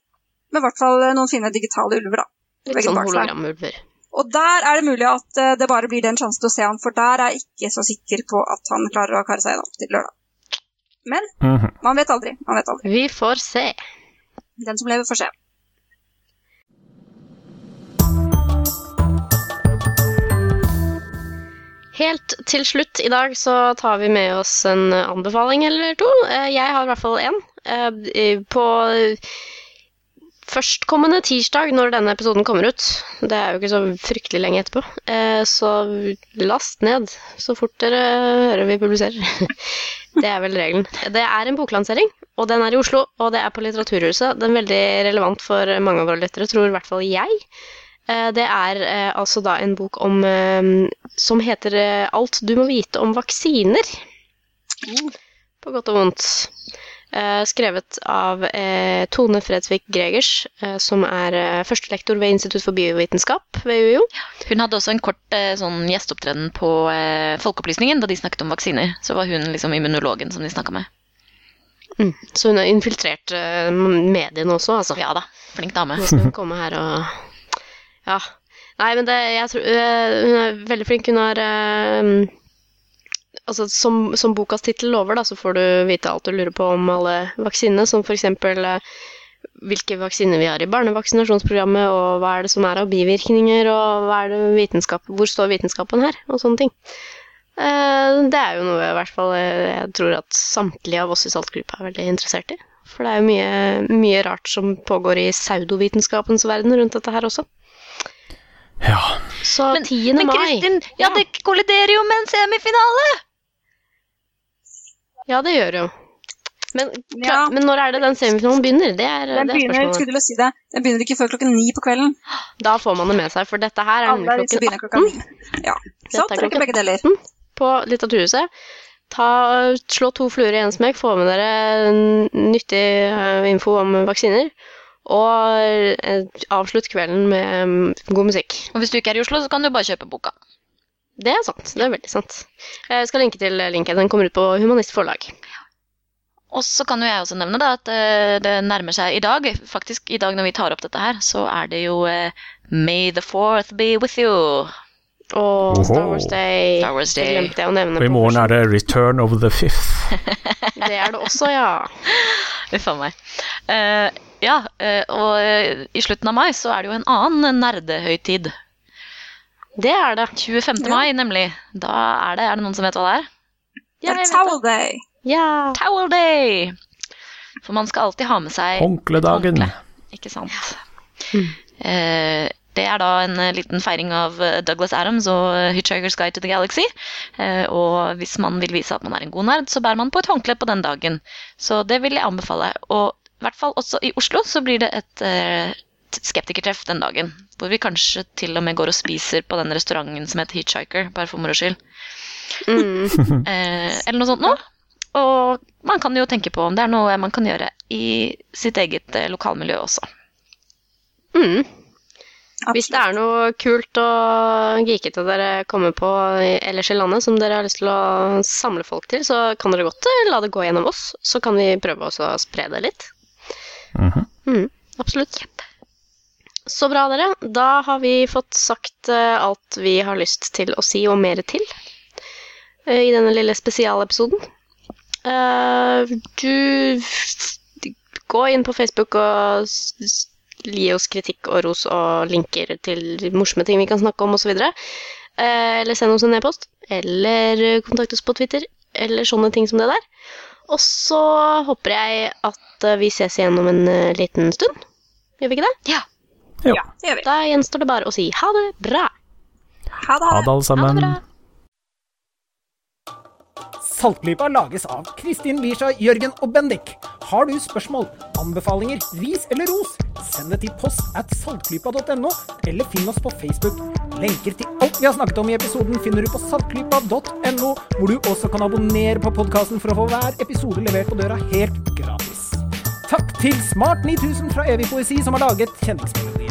med i hvert fall noen fine digitale ulver, da. Litt sånn hologramulver. Og der er det mulig at eh, det bare blir den sjansen til å se han, for der er jeg ikke så sikker på at han klarer å kare seg inn til lørdag. Men Mhm. man vet aldri. Man vet aldri. Vi får se. Den som lever, får se. Helt til slutt i dag så tar vi med oss en anbefaling eller to. Eh, Jeg har i hvert fall én. Eh, På førstkommende tirsdag når denne episoden kommer ut. Det er jo ikke så fryktelig lenge etterpå. Eh, så last ned så fort dere hører vi publiserer. det er vel regelen. Det er en boklansering, og den er i Oslo, og det er på Litteraturhuset. Den er veldig relevant for mange av våre lyttere, tror i hvert fall jeg. Eh, det er eh, altså da en bok om som heter Alt du må vite om vaksiner. På godt og vondt. Eh, skrevet av eh, Tone Fredsvik Gregers, eh, som er førstelektor ved Institutt for biovitenskap ved UiO. Hun hadde også en kort sånn gjesteopptreden på Folkeopplysningen da de snakket om vaksiner. Så var hun liksom immunologen som de snakka med. Mm. Så hun har infiltrert mediene også, altså. Ja da, flink dame. Nå skal hun komme her og Ja. Nei, men det, jeg tror Hun er veldig flink. Hun har Altså, som, som bokas tittel lover, da, så får du vite alt du lurer på om alle vaksinene, som eksempel eh, hvilke vaksiner vi har i barnevaksinasjonsprogrammet, og hva er det som er av bivirkninger, og hva er det vitenskap, hvor står vitenskapen her, og sånne ting. Eh, det er jo noe i hvert fall eh, jeg tror at samtlige av oss i Saltgruppa er veldig interessert i. For det er jo mye, mye rart som pågår i pseudovitenskapens verden rundt dette her også. Ja. Så Men- 10. Men mai Kristin, ja, det kolliderer jo med en semifinale! Ja, det gjør det jo. Men, Ja. men når er det den semifinalen begynner? Det er, Den det er begynner, til å si det, den begynner ikke før klokken ni på kvelden. Da får man det med seg, for dette her er Alle klokken 18 Klokken Ja, så trekker klokken begge deler. på Litteraturhuset. Ta, slå to fluer i en smekk, få med dere nyttig eh, info om vaksiner. Og eh, avslutt kvelden med mm, god musikk. Og hvis du ikke er i Oslo, så kan du bare kjøpe boka. Det er sant. Det er veldig sant. Jeg skal linke til linken. Den kommer ut på Humanist Forlag. Og så kan jo jeg også nevne da, at eh, det nærmer seg i dag, faktisk i dag når vi tar opp dette her, så er det jo eh, May the fourth be with you. Og. Star Wars Day. Star Wars Det Day. glemte jeg å nevne. Og i morgen er det Return of the Fifth. Det er det også, ja. Uff a meg. Uh, ja, uh, og i slutten av mai så er det jo en annen nerdehøytid. Det er det. 25. Ja. mai, nemlig. Da er det Er det noen som vet hva det er? Det er Towel Day. Ja. Towel Day! For man skal alltid ha med seg Håndkledagen. håndkle. Ikke sant? Eh, det er da en eh, liten feiring av eh, Douglas Adams og Hitchhiker's Guide to the Galaxy. Eh, og hvis man vil vise at man er en god nerd, så bærer man på et håndkle på den dagen. Så det vil jeg anbefale. Og i hvert fall også i Oslo så blir det et skeptikertreff den dagen. Hvor vi kanskje til og med går og spiser på den restauranten som heter Hitchhiker, bare for moro skyld. Mm. Eh, eller noe sånt noe. Og man kan jo tenke på om det er noe man kan gjøre i sitt eget eh, lokalmiljø også. Mm. Hvis det er noe kult og geekete dere kommer på ellers i landet som dere har lyst til å samle folk til, så kan dere godt eh, la det gå gjennom oss. Så kan vi prøve også å spre det litt. Mhm. Mm, absolutt. Så bra, dere. Da har vi fått sagt eh, alt vi har lyst til å si og mer til eh, i denne lille spesialepisoden. Eh, du Gå inn på Facebook og gi oss kritikk og ros og linker til morsomme ting vi kan snakke om osv. Eller send oss en e-post. Eller kontakt oss på Twitter. Eller sånne ting som det der. Og så håper jeg at vi ses igjen om en liten stund. Gjør vi ikke det? Jo. Ja, det gjør vi. Da gjenstår det bare å si ha det bra. Ha det. Ha det, alle sammen. Saltklypa lages av Kristin Lisha, Jørgen og Bendik. Har du spørsmål, anbefalinger, ris eller ros, send det til post at saltklypa.no, eller finn oss på Facebook. Lenker til alt vi har snakket om i episoden finner du på saltklypa.no, hvor du også kan abonnere på podkasten for å få hver episode levert på døra helt gratis. Takk til Smart 9000 fra Evig poesi som har laget kjenningsmelodien.